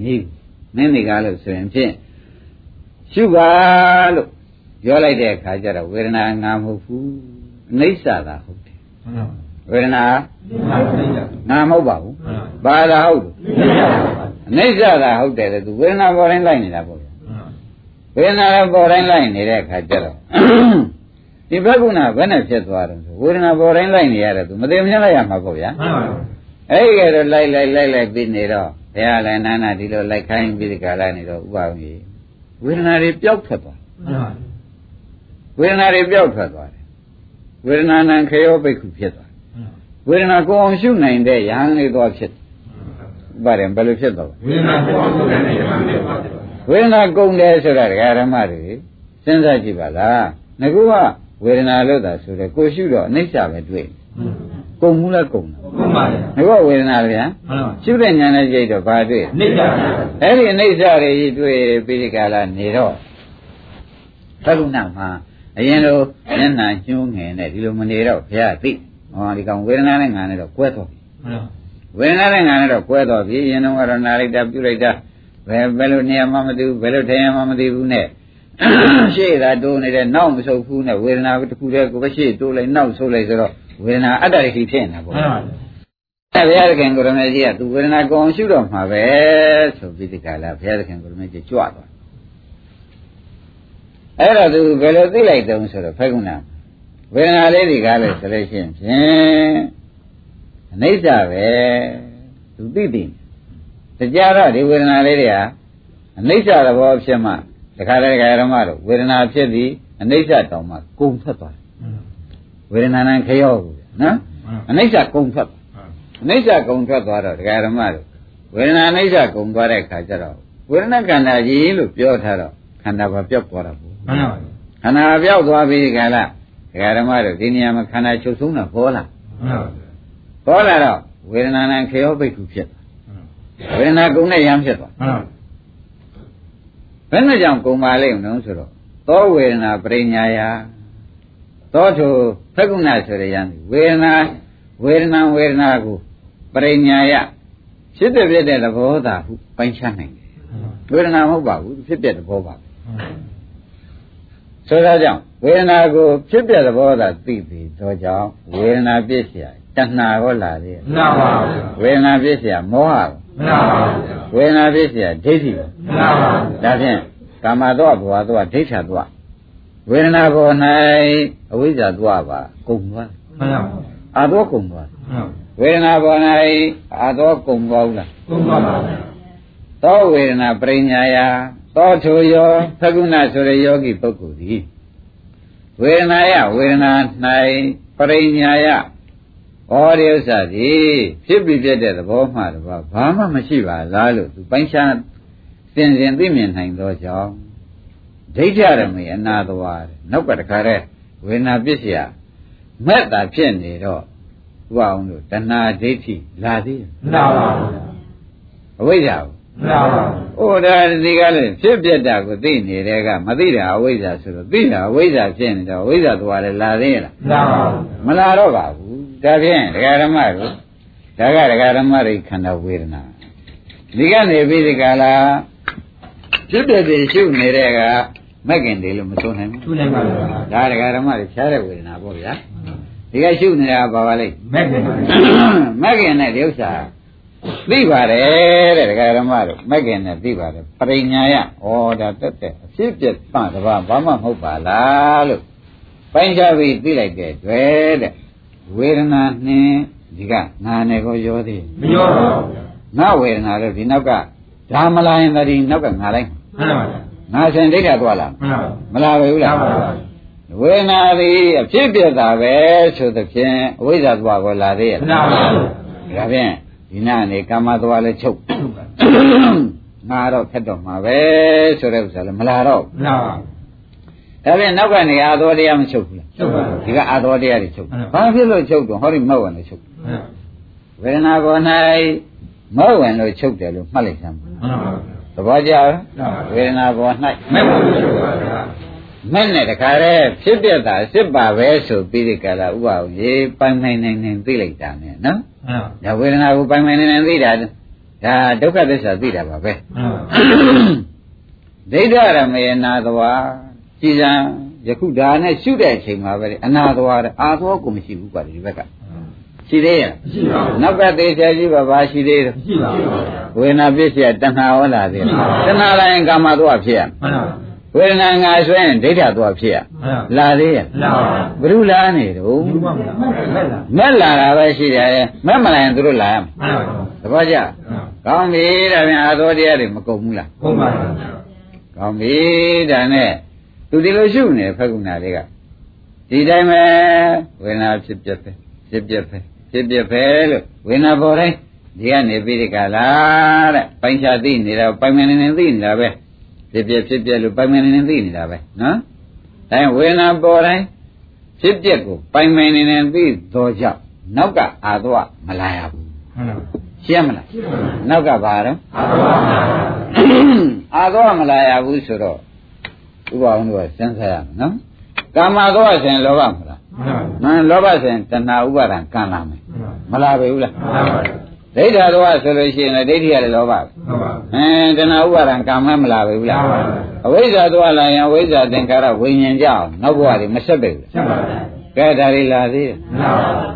နင်းဒီကားလို့ဆိုရင်ဖြင့်ရှုပါလို့ ပြောလိုက်တဲ့အခါကျတော့ဝေဒနာငါမဟုတ်ဘူးအနိစ္စသာဟုတ်တယ်မှန်ပါဝေဒနာမှန်ပါဗျာငါမဟုတ်ပါဘူးမှန်ပါဘာသာဟုတ်တယ်အနိစ္စသာဟုတ်တယ်လေသူဝေဒနာပေါ်တိုင်းလိုက်နေတာပေါ့ဗျာဝေဒနာလည်းပေါ်တိုင်းလိုက်နေတဲ့အခါကျတော့ဒီဘက္ကုဏဘယ်နဲ့ဖြစ်သွားတယ်ဆိုဝေဒနာပေါ်တိုင်းလိုက်နေရတယ်သူမသိမချင်းလိုက်ရမှာပေါ့ဗျာမှန်ပါအဲ့ဒီကတော့လိုက်လိုက်လိုက်လိုက်ပြီးနေတော့ဘုရားလည်းနာနာဒီလိုလိုက်ခိုင်းပြီးဒီကလာနေတော့ဥပအောင်ကြီးဝေဒနာတွေပျောက်ထွက်သွားမှန်ပါ ဝေဒနာတွေပျောက်ထွက်သွားတယ်ဝေဒနာနံခေယောပိက္ခုဖြစ်သွားဝေဒနာကိုအောင်ရှုနိုင်တဲ့ယဟန်လေးသွားဖြစ်ပါတယ်ဘယ်လိုဖြစ်သွားဝေဒနာပေါ်အောင်လုပ်နေတယ်မှန်ပါဝေဒနာကုန်တယ်ဆိုတာဒကာဓမ္မတွေစဉ်းစားကြည့်ပါလားငကူကဝေဒနာလို့သာဆိုတယ်ကိုရှုတော့အနိစ္စပဲတွေ့ကုန်မှုလားကုန်တာမှန်ပါဗျာငကူကဝေဒနာဗျာမှန်ပါရှုတဲ့ဉာဏ်နဲ့ကြည့်တော့ဘာတွေ့နေကြပါအဲ့ဒီအနိစ္စတွေကြီးတွေ့ပြီးဒီကလာနေတော့သက္ကုဏမှာ အရင်လိုမျက်နှာညှိုးငယ်နဲ့ဒီလိုမနေတော့ဘုရားသိဟောဒီကောင်ဝေဒနာနဲ့ငါနဲ့တော့ကွဲသွားပြီမှန်ပါဝေဒနာနဲ့ငါနဲ့တော့ကွဲသွားပြီရင်တော့ကတော့နာလိုက်တာပြုလိုက်တာဘယ်ဘယ်လိုနေရာမှမသိဘူးဘယ်လိုထိုင်ရမှမသိဘူးနဲ့ရှေ့သာတိုးနေတဲ့နောက်မဆုပ်ဘူးနဲ့ဝေဒနာတစ်ခုတည်းကိုပဲရှေ့တိုးလိုက်နောက်ဆုပ်လိုက်ဆိုတော့ဝေဒနာအတ္တရိဖြစ်နေတာပေါ့မှန်ပါအဲဘုရားသခင်ကိုရမေကြီးကသူဝေဒနာကောင်းရှုတော့မှာပဲဆိုပြီးဒီကလာဘုရားသခင်ကိုရမေကြီးကြွသွား အဲ့တော့သူဘယ်လိုသိလိုက်တုံးဆိုတော့ဖက်ကုဏဝေဒနာလေးတွေကလည်းဆိုလို့ရှိရင်ဖြင့်အနိစ္စပဲသူသိသိတရားတော့ဒီဝေဒနာလေးတွေဟာအနိစ္စသဘောဖြစ်မှတခါတည်းကရမတို့ဝေဒနာဖြစ်ပြီးအနိစ္စတောင်မှကုန်ထွက်သွားတယ်ဝေဒနာနဲ့ခရောဘူးနော်အနိစ္စကုန်ထွက်သွားအနိစ္စကုံထွက်သွားတော့ဒကာရမတို့ဝေဒနာအနိစ္စကုံသွားတဲ့ခါကျတော့ဝေဒနာခန္ဓာကြီးလို့ပြောထားတော့ခန္ဓာဘာပြောက်သွားတာပေါ့ မှန်ပါခန္ဓာပြောက်သွားပြီခါလားဒကာရမတို့ဒီနေရာမှာခန္ဓာချုပ်ဆုံးတာပေါ်လာမှန်ပါပေါ်လာတော့ဝေဒနာနဲ့ခေယောပိတ်ခုဖြစ်သွားဝေဒနာကုံနဲ့ရမ်းဖြစ်သွားမှန်ပါဘယ်နဲ့ကြောင့်ကုံပါလိမ့်မလို့ဆိုတော့သောဝေဒနာပရိညာယသောထုသက္ကုဏဆိုရရံဝေဒနာဝေဒနာဝေဒနာကိုပရိညာယဖြစ်တဲ့ဖြစ်တဲ့သဘောသာဟုပိုင်းခြားနိုင်တယ်ဝေဒနာမဟုတ်ပါဘူးဖြစ်တဲ့သဘောပါ ဆိုတော့ကြောင့်ဝေဒနာကိုဖြစ်ပြသဘောသာသိပြီးတော့ကြောင့်ဝေဒနာပြည့်စရာတဏှာဟောလာတယ်မှန်ပါဘူးဝေဒနာပြည့်စရာမောဟမှန်ပါဘူးဝေဒနာပြည့်စရာဒိဋ္ဌိမှန်ပါဘူးဒါဖြင့်ကာမတော့ဘဝတော့ဒိဋ္ဌာတော့ဝေဒနာပေါ်၌အဝိဇ္ဇာတော့ပါကုံသွားမှန်ပါဘူးအာတော့ကုံသွားမှန်ဝေဒနာပေါ်၌အာတော့ကုံသွားလားကုံသွားပါဘူးသောဝေဒနာပရိညာယာ သောထိုယောသကုဏဆိုတဲ့ယောဂီပုဂ္ဂိုလ်သည်ဝေဒနာယဝေဒနာ၌ပရိညာယဩရိဥစ္စာသည်ဖြစ်ပြီးဖြစ်တဲ့သဘောမှတပါဘာမှမရှိပါလားလို့သူပိုင်းခြားစင်စင်သိမြင်နိုင်သောကြောင့်ဒိဋ္ဌရမေအနာတဝါနောက်ကတခါတဲ့ဝေဒနာပစ္စယမက်တာဖြစ်နေတော့ဥပအောင်တို့တဏှာဒိဋ္ဌိလာသေးလားလာပါဘူးအဝိဇ္ဇာ မှန်ပါဟိုဒါဒီကလည်းဖြစ်ပြက်တာကိုသိနေတဲ့ကမသိတာအဝိဇ္ဇာဆိုတော့သိတာအဝိဇ္ဇာဖြစ်နေတော့အဝိဇ္ဇာသွားတယ်လာသေးလားမှန်ပါမလာတော့ပါဘူးဒါဖြင့်ဒကာဓမ္မတို့ဒါကဒကာဓမ္မတွေခန္ဓာဝေဒနာဒီကနေပြီးဒီကလာဖြစ်ပြက်တွေရှုနေတဲ့ကမက်ကင်တယ်လို့မဆိုနိုင်ဘူးသူနိုင်ပါဗျာဒါဒကာဓမ္မတွေဖြားတဲ့ဝေဒနာပေါ့ဗျာဒီကရှုနေတာဘာပါလိမ့်မဲ့တယ်မက်ကင်နဲ့ဒီဥစ္စာ သိပါတယ်တဲ့ဒကာဓမ္မတို့မက်ကင်နဲ့သိပါတယ်ပရိညာယဩဒါတက်တဲ့အဖြစ်ပြက်ပတဘာဘာမှမဟုတ်ပါလားလို့ပိုင်းခြားပြီးသိလိုက်တဲ့တွေ့တဲ့ဝေဒနာနှင်းဒီကငါနဲ့ကိုရောသေးမရောပါဘူးဗျာငါဝေဒနာလို့ဒီနောက်ကဒါမလာရင်တည်းနောက်ကငါလိုက်မှန်ပါဗျာငါဆင်ဒိဋ္ဌာသွားလားမှန်ပါမလာဘူးမှလားန်ပါဗျာဝေဒနာသည်အဖြစ်ပြက်တာပဲဆိုသဖြင့်အဝိဇ္ဇာသွားကိုလာသေးရဲ့မှန်ပါဗျာဒါဖြင့် ဒီနာနေကာမသွားလဲချုပ်ငါတော့ဖက်တော့မှာပဲဆိုတဲ့ဥစ္စာလည်းမလာတော့ဘူးမှန်ပါဒါဖြင့်နောက်ကနေအာသောတရားမချုပ်ဘူးလားချုပ်ပါဗျာဒီကအာသောတရားတွေချုပ်မှန်ပါဘာဖြစ်လို့ချုပ်တော့ဟောဒီမောက်ဝင်လို့ချုပ်မှန်ဝေဒနာပေါ်၌မောက်ဝင်လို့ချုပ်တယ်လို့မှတ်လိုက်စမ်းပါပါသဘောကျလားမှန်ပါဝေဒနာပေါ်၌မဲ့ပါဘူးချုပ်ပါဗျာ မဲ့နဲ့တခါတည်းဖြစ်ပြတာစစ်ပါပဲဆိုပြီးဒီကလာဥပအောင်ရေပိုင်ပိုင်နိုင်နိုင်သိလိုက်တာနဲ့နော်မှန်ပါဒါဝေဒနာကိုပိုင်ပိုင်နိုင်နိုင်သိတာဒါဒုက္ခသစ္စာသိတာပါပဲမှန်ပါဒိဋ္ဌရမေနာသွားကြည်စံယခုဒါနဲ့ရှုတဲ့အချိန်မှာပဲလေအနာသွားတယ်အာသောကိုမရှိဘူးကွာဒီဘက်ကရှိသေးရဲ့မရှိပါဘူးနောက်ကသေးချာကြည့်ပါဘာရှိသေးတယ်မရှိပါဘူးဗျာဝေဒနာပြည့်စရာတဏှာဟောလာသေးတယ်တဏှာလာရင်ကာမသွားဖြစ်ရမှန်ပါ ဝေဒနာငါဆိုရင်ဒိဋ္ဌသွားဖြစ်ရမှန်ပါလာသေးရဲ့လာပါဘ누구လာနေတော့ဘူးပါဗျာမဲ့လားမက်လာတာပဲရှိတယ်မက်မလာရင်သူတို့လာရမယ်မှန်ပါသဘောကျကောင်းပြီဒါပြန်အာသောတရားတွေမကုန်ဘူးလားဟုတ်ပါဗျာကောင်းပြီဒါနဲ့သူဒီလိုရှုနေဖက်ကုဏလေးကဒီတိုင်းပဲဝေဒနာဖြစ်ပြက်ပဲဖြစ်ပြက်ပဲဖြစ်ပြက်ပဲလို့ဝေဒနာပေါ်တိုင်းဒီကနေပြီးဒီကလာတဲ့ပိုင်းခြားသိနေတာပိုင်မနေနေသိနေတာပဲ ဖြစ်ပြက်ဖြစ်ပြက်လို့ပိုင်မနေနေသိနေတာပဲနော်ဒါဝေဒနာပေါ်တိုင်းဖြစ်ပြက်ကိုပိုင်မနေနေသိတော့ကြောင့်နောက်ကအာသောမလာရဘူးမှန်ပါရှင်းမလားနောက်ကဘာတော့အားပါဗျာအာသောမလာရဘူးဆိုတော့ဥပအောင်တို့ကစဉ်းစားရမယ်နော်ကာမသောဆိုရင်လောဘမလားမှန်ပါနော်လောဘဆိုရင်တဏှာဥပါဒံကံလာမယ်မလာပဲဘူးလားမှန်ပါ ဒိဋ္ဌာသောဆိုလို့ရှိရင်လည်းဒိဋ္ဌိရတယ်လောဘပဲဟုတ်ပါအင်းတဏှာဥပါဒံကံမမလာပဲဘူးလားမှန်ပါအဝိဇ္ဇာသောလာရင်အဝိဇ္ဇာသင်္ခါရဝိညာဉ်ကြောင့်နောက်ဘဝတွေမဆက်ပဲဘူးလားဆက်ပါဗျာကဲဒါတွေလာသေးတယ်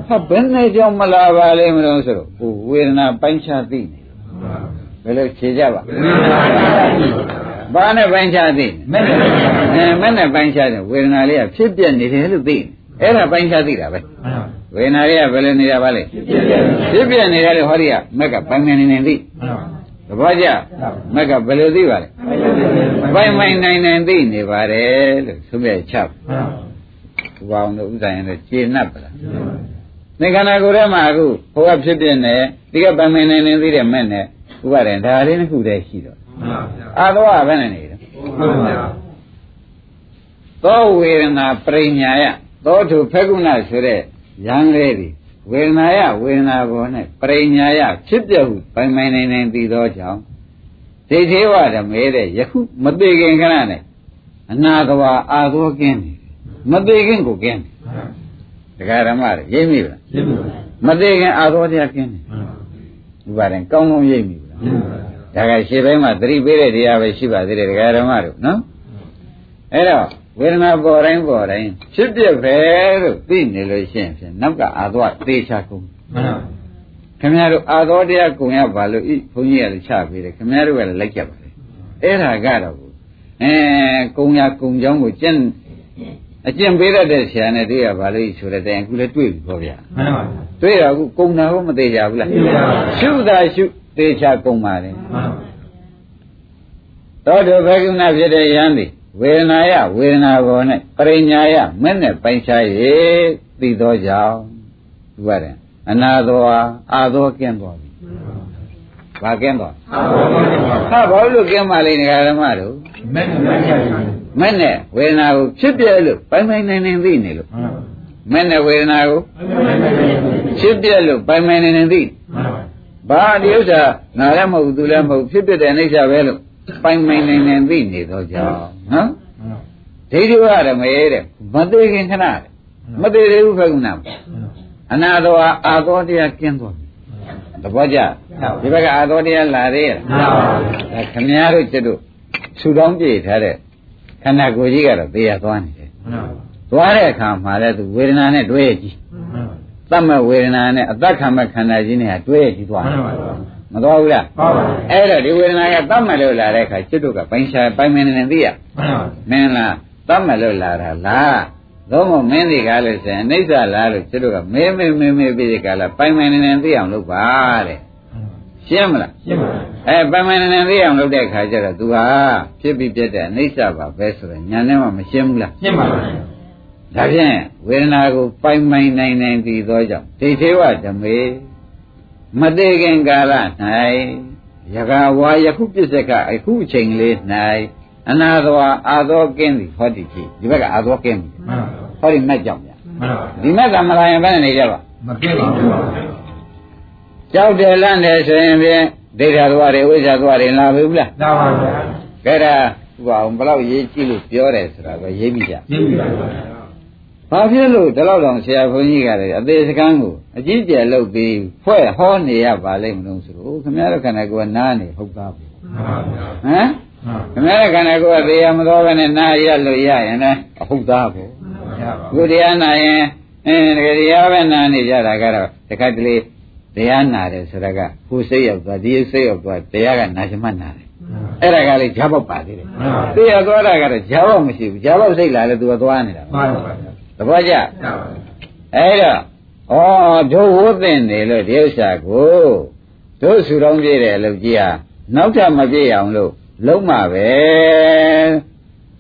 မှန်ပါဟာဘယ်နဲ့ကြောင့်မလာပါလိမ့်မလို့ဆိုတော့ဟိုဝေဒနာပိုင်းခြားသိနေဘယ်လိုဖြေကြပါဘာနဲ့ပိုင်းခြားသိနေမဲ့တယ်အဲမနဲ့ပိုင်းခြားတယ်ဝေဒနာလေးကဖြစ်ပြနေတယ်လို့သိတယ်အဲ့ဒါပိုင်းခြားသိတာပဲမှန်ပါ ဝေဒနာလေးကဘယ်လိုနေတာပါလဲဖြစ်ပြနေတယ်လို့ဟောဒီကမက်ကပိုင်းနေနေသိမှန်ပါသဘောကျမက်ကဘယ်လိုသိပါလဲပိုင်းမိုင်နိုင်နိုင်သိနေပါတယ်လို့သုံးပြချပ်မှန်ပါဘုရားအောင်တို့ဥစ္စာရင်တော့ကျေနပ်ပါလားသင်္ခန္ဓာကိုယ်ထဲမှာအခုဟိုကဖြစ်ပြနေဒီကပိုင်းမိုင်နိုင်နိုင်သိတဲ့မဲ့နဲ့ဥပါဒေဒါလေးတစ်ခုတည်းရှိတော့မှန်ပါဗျာအာသောကဘယ်နဲ့နေလဲဟုတ်ပါဗျာသောဝေဒနာပရိညာယသောထုဖက္ကုဏဆိုတဲ့ ရံလေးဒီဝေဒနာယဝေဒနာပေါ်၌ပရိညာယဖြစ်ပြဟုပိုင်ပိုင်နိုင်နိုင်သိသောကြောင့်ဒိဋ္ဌိဝဓမေတဲ့ယခုမသိခင်ခဏနဲ့အနာတဝါအာသောကင်းနေတယ်မသိခင်ကိုကင်းတယ်တရားဓမ္မတွေရိပ်မိလားရှင်းပါမသိခင်အာသောတရားကင်းတယ်မှန်ပါဒီပါတယ်ကောင်းကောင်းရိပ်မိလားရှင်းပါဒါကရှေ့ပိုင်းမှာသတိပေးတဲ့တရားပဲရှိပါသေးတယ်တရားဓမ္မတို့နော်အဲ့တော့ ဝေဒနာပေါ်တိုင်းပေါ်တိုင်းဖြစ်ပြပဲလို့သိနေလို့ရှိရင်ဖြင့်နောက်ကအာသောသေချာကုန်မှန်ပါခင်ဗျားတို့အာသောတရားကုံရပါလို့ဤဘုန်းကြီးကလည်းချပေးတယ်ခင်ဗျားတို့ကလည်းလိုက်ကြပါလေအဲ့ဒါကတော့အဲကုံရကုံကြောင်းကိုကျင့်အကျင့်ပေးတတ်တဲ့ဆရာနဲ့တွေ့ရပါလို့ဆိုတဲ့တိုင်အခုလည်းတွေ့ပြီပေါ့ဗျာမှန်ပါတွေ့တော့အခုကုံတာဟုတ်မသေးကြဘူးလားသိပါပါရှုတာရှုသေချာကုံပါလေမှန်ပါသောတုဘဂုဏဖြစ်တဲ့ယန္တိ ဝေဒနာယဝေဒနာဘောနဲ့ပရိညာယမင်းနဲ့ပိုင်ခြား၍သိသောကြောင့်သူရတယ်အနာသောအာသောကင်းသွားပြီဘာကင်းသွားအာဘောပါဟာဘာလို့ကင်းပါလိမ့်ငဃာဓမ္မတို့မဲ့မဲ့ရည်မင်းနဲ့ဝေဒနာကိုဖြစ်ပြလို့ပိုင်ပိုင်နိုင်နိုင်သိနေလို့မှန်ပါမင်းနဲ့ဝေဒနာကိုဖြစ်ပြလို့ပိုင်ပိုင်နိုင်နိုင်သိမှန်ပါဘာဒီဥစ္စာငါလည်းမဟုတ်ဘူးသူလည်းမဟုတ်ဘူးဖြစ်ပြတဲ့အိဋ္ဌာပဲလို့ ပိုင်ပိုင်နိုင်နိုင်သိနေသောကြောင့်နော်ဒိဋ္ဌိဝရမေတဲ့မသေးခင်ခဏတဲ့မသေးသေးဘူးခကုဏအနာတော်အာသောတရားကျင်းသွားပြီတပည့်ကြဒီဘက်ကအာသောတရားလာသေးရဲ့မှန်ပါဒါခမည်းတော်ကျွတ်တို့ဆူတောင်းပြေထားတဲ့ခန္ဓာကိုယ်ကြီးကတော့သေရသွားနေတယ်မှန်ပါသွားတဲ့အခါမှာလည်းသူဝေဒနာနဲ့တွဲရကြည့်သတ်မဲ့ဝေဒနာနဲ့အသက်ခံမဲ့ခန္ဓာကြီးနဲ့တွဲရကြည့်သွားမှတယ်န်ပါ မသွားဘူးလားပါပါအဲ့တော့ဒီဝေဒနာကသတ်မဲ့လို့လာတဲ့အခါကျွတ်တို့ကပိုင်ချာပိုင်မင်းနေသိရမှန်ပါမင်းလားတတ်မယ်လို့လာတာလားသို့မဟုတ်မင်းတွေကလည်းဆိုရင်အနိစ္စလားလို့ကျတို့ကမေးမေးမေးမေးပြီးဒီကလာပိုင်ပိုင်နေနေသိအောင်လုပ်ပါတဲ့ရှင်းမလားရှင်းပါအဲပိုင်ပိုင်နေနေသိအောင်လုပ်တဲ့အခါကျတော့ तू ဟာဖြစ်ပြီးပြတ်တဲ့အနိစ္စပါပဲဆိုတော့ညာနဲ့မှမရှင်းဘူးလားရှင်းပါဒါဖြင့်ဝေဒနာကိုပိုင်ပိုင်နိုင်နိုင်သိသောကြောင့်ဒိဋ္ဌိဝဓမေ မသေးခင်ကာလ၌ယကဝါယခုပစ္စကအခုအချိန်လေး၌အနာသောအာသောကင်းသည်ဟောတိဖြစ်ဒီဘက်ကအာသောကင်းပြီမှန်ပါဟောဒီမဲ့ကြောင့်ဗျာမှန်ပါဒီမဲ့ကမလာရင်ဘယ်နဲ့နေကြပါမကင်းပါဘူးကြောက်တယ်လန့်တယ်ဆိုရင်ဖြင့်ဒိဋ္ဌာသွားတယ်ဝိဇ္ဇာသွားတယ်လာပြီဘူးလားသာပါဗျာကဲဒါဥပအောင်ဘယ်လောက်ရေးကြည့်လို့ပြောတယ်ဆိုတာကိုရေးပြီးကြရှင်းပြီပါ ဘာဖြစ်လို့ဒီလောက်တောင်ဆရာဘုန်းကြီးကလည်းအသေးစကန်းကိုအကြီးကျယ်လုပ်ပြီးဖွဲ့ဟောနေရပါလိမ့်မလို့ဆိုတော့ခင်ဗျားတို့ခန္ဓာကိုယ်ကနားနေဟုတ်သားဘူးမှန်ပါဗျာဟမ်ခင်ဗျားတို့ခန္ဓာကိုယ်ကသေရမတော်ပဲနဲ့နားရလို့ရရင်လည်းအဟုတ်သားဘူးရပါခုတရားနာရင်အင်းတကယ်တရားပဲနာနေကြတာကတော့တခါတလေတရားနာတယ်ဆိုတာကကိုယ်စိတ်ရောက်သွားဒီစိတ်ရောက်သွားတရားကနာချင်မှနာတယ်အဲ့ဒါကလေဈာပေါက်ပါသေးတယ်သိရသွားတာကတော့ဈာပေါက်မရှိဘူးဈာပေါက်စိတ်လာလဲသူကသွားနေတာမှန်ပါဗျာသ ဘောကျရပါအဲ့တော့ဩတို့ဝတ်သင်တယ်လို့ဒီဥစ္စာကိုတို့ဆူတောင်းပြည့်တယ်လို့ကြည်ဟာနောက်ထပ်မပြည့်အောင်လို့လုံးမှာပဲ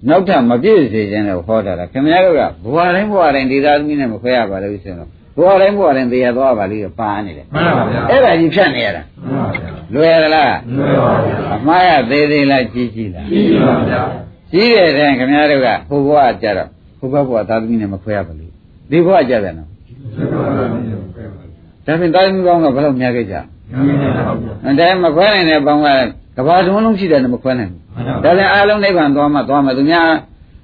နောက်ထပ်မပြည့်စေခြင်းလို့ဟောတာလားခင်ဗျားတို့ကဘဝတိုင်းဘဝတိုင်းဒီသားသမီးနဲ့မခွဲရပါလို့ဆိုတော့ဘဝတိုင်းဘဝတိုင်းတရားသွားပါလိမ့်ပါနေတယ်မှန်ပါဗျာအဲ့ဒါကြီးဖြတ်နေရတာမှန်ပါဗျာလွယ်သလားလွယ်ပါဗျာအမှားရသေးသေးလားကြီးကြီးလားရှင်းပါဗျာကြီးတဲ့တဲ့ခင်ဗျားတို့ကဟိုဘဝကြတော့ ဟိုဘဝသားသမီးနဲ့မခွဲရပါလို့ဒီဘဝကြတယ်နော်ရှင်းပါဗျာဒါဖြင့်တာသမီကောင်းကဘယ်လိုများခဲ့ကြရပါဗျာအဲဒါမခွဲနိုင်တဲ့ဘောင်းကကဘာလုံးလုံးရှိတယ်နဲ့မခွဲနိုင်ဘူးမှန်ပါဒါလည်းအာလုံးနိဗ္ဗာန်သွားမှသွားမှသူများ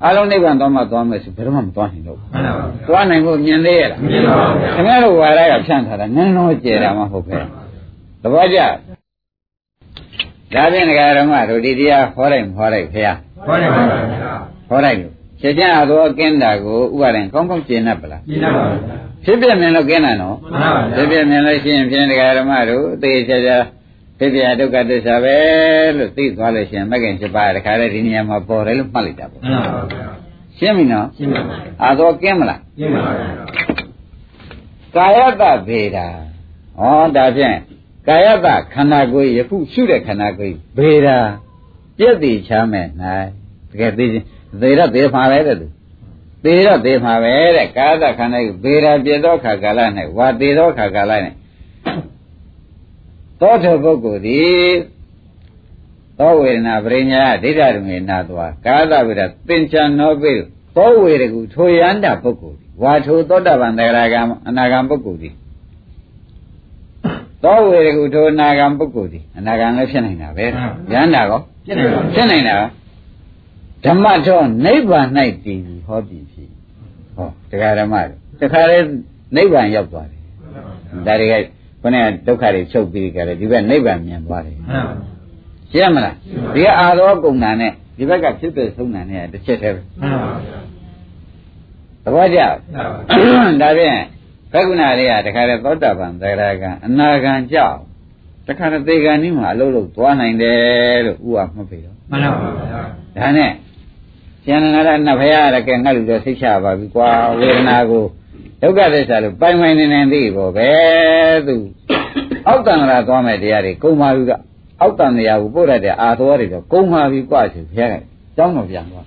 အာလုံးနိဗ္ဗာန်သွားမှသွားမယ်ဆိုဘယ်တော့မှမသွားနိုင်တော့ဘူးမှန်ပါဗျာသွားနိုင်ဖို့မြင်သေးရလားမြင်ပါဗျာခင်ဗျားတို့ဝါရကဖြန့်ထားတာနန်းတော့ကျဲတာမှဟုတ်ပဲသဘောကျဒါဖြင့်ဒကာရမတို့ဒီတရားဟောလိုက်မဟောလိုက်ဖေဟာဟောတယ်ပါဗျာဟောလိုက်လို့ ချက်ချင်းအသောကင်းတာကိုဥပါရင်ကောင်းကောင်းကျင့်တတ်ပလားရှင်းပါဗျာဖြစ်ပြမြင်လို့ကင်းတာနော်မှန်ပါဗျာဖြစ်ပြမြင်လို့ရှိရင်ဖြင့်ဒကာရမတို့သေချာချာဖြစ်ပြဒုက္ခသစ္စာပဲလို့သိသွားလို့ရှိရင်မဂ္ဂင်7ပါးတခါတည်းဒီနေရာမှာပေါ်တယ်လို့မှတ်လိုက်တာပေါ့မှန်ပါဗျာရှင်းပြီနော်ရှင်းပါဗျာအာသောကင်းမလားရှင်းပါဗျာကာယတဗေဒာဩဒါဖြင့်ကာယတခန္ဓာကိုယ်ယခုရှုတဲ့ခန္ဓာကိုယ်ဗေဒာပြည့်တည်ချမ်းမဲ့၌တကယ်သိချင်း သေရသေမှာပဲတဲ့သူသေရသေမှာပဲတဲ့ကာယတခန္ဓာကိုယ်ဗေဒာပြည့်သောခါကာလ၌ဝါသေသောခါကာလ၌သောထပုဂ္ဂိုလ်သည်သောဝေဒနာပရိညာဒိဋ္ဌရမေနာသွားကာယတဗေဒာသင်္ချာနောပိသောဝေရကုထိုယန္တာပုဂ္ဂိုလ်သည်ဝါထိုသောတပန်တဂရကံအနာဂံပုဂ္ဂိုလ်သည်သောဝေရကုထိုအနာဂံပုဂ္ဂိုလ်သည်အနာဂံလည်းဖြစ်နိုင်တာပဲယန္တာကောရှင်းတယ်ပါဖြစ်နိုင်တာ ဓမ္မတော့နိဗ္ဗာန်၌တည်ပြီးဟောပြီးဖြစ်ဟောတရားဓမ္မတွေတခါလေနိဗ္ဗာန်ရောက်သွားတယ်ဒါတွေကခொနဲ့ဒုက္ခတွေချုပ်ပြီးကြတယ်ဒီဘက်နိဗ္ဗာန်မြင်သွားတယ်မှန်ပါရှင်းမလားဒီကအာသောကုံနာနဲ့ဒီဘက်ကဖြစ်တဲ့ဆုံးတာနဲ့တစ်ချက်တည်းပဲမှန်ပါဗျာသဘောကျမှန်ပါဒါဖြင့်ဘက္ခုနာလေးကတခါတည်းသောတာပန်သရဂံအနာဂံကြောက်တခါတည်းသေဂံនេះမှာအလုံးလုံးသွားနိုင်တယ်လို့ဥပမှတ်ပြီတော့မှန်ပါဗျာဒါနဲ့ ကျန်နာရနဖရာရကဲငါလူတော့စိတ်ချပါပြီကွာဝေဒနာကိုဒုက္ခသစ္စာလို့ပိုင်ပိုင်နေနေသိဖို့ပဲသူအောက်တန်ရာသွားမဲ့တရားတွေကုံပါပြီကအောက်တန်တရားကိုပို့ရတဲ့အာသောတွေတော့ကုံပါပြီကွာဆိုဘုရားကကျောင်းတော်ပြန်သွား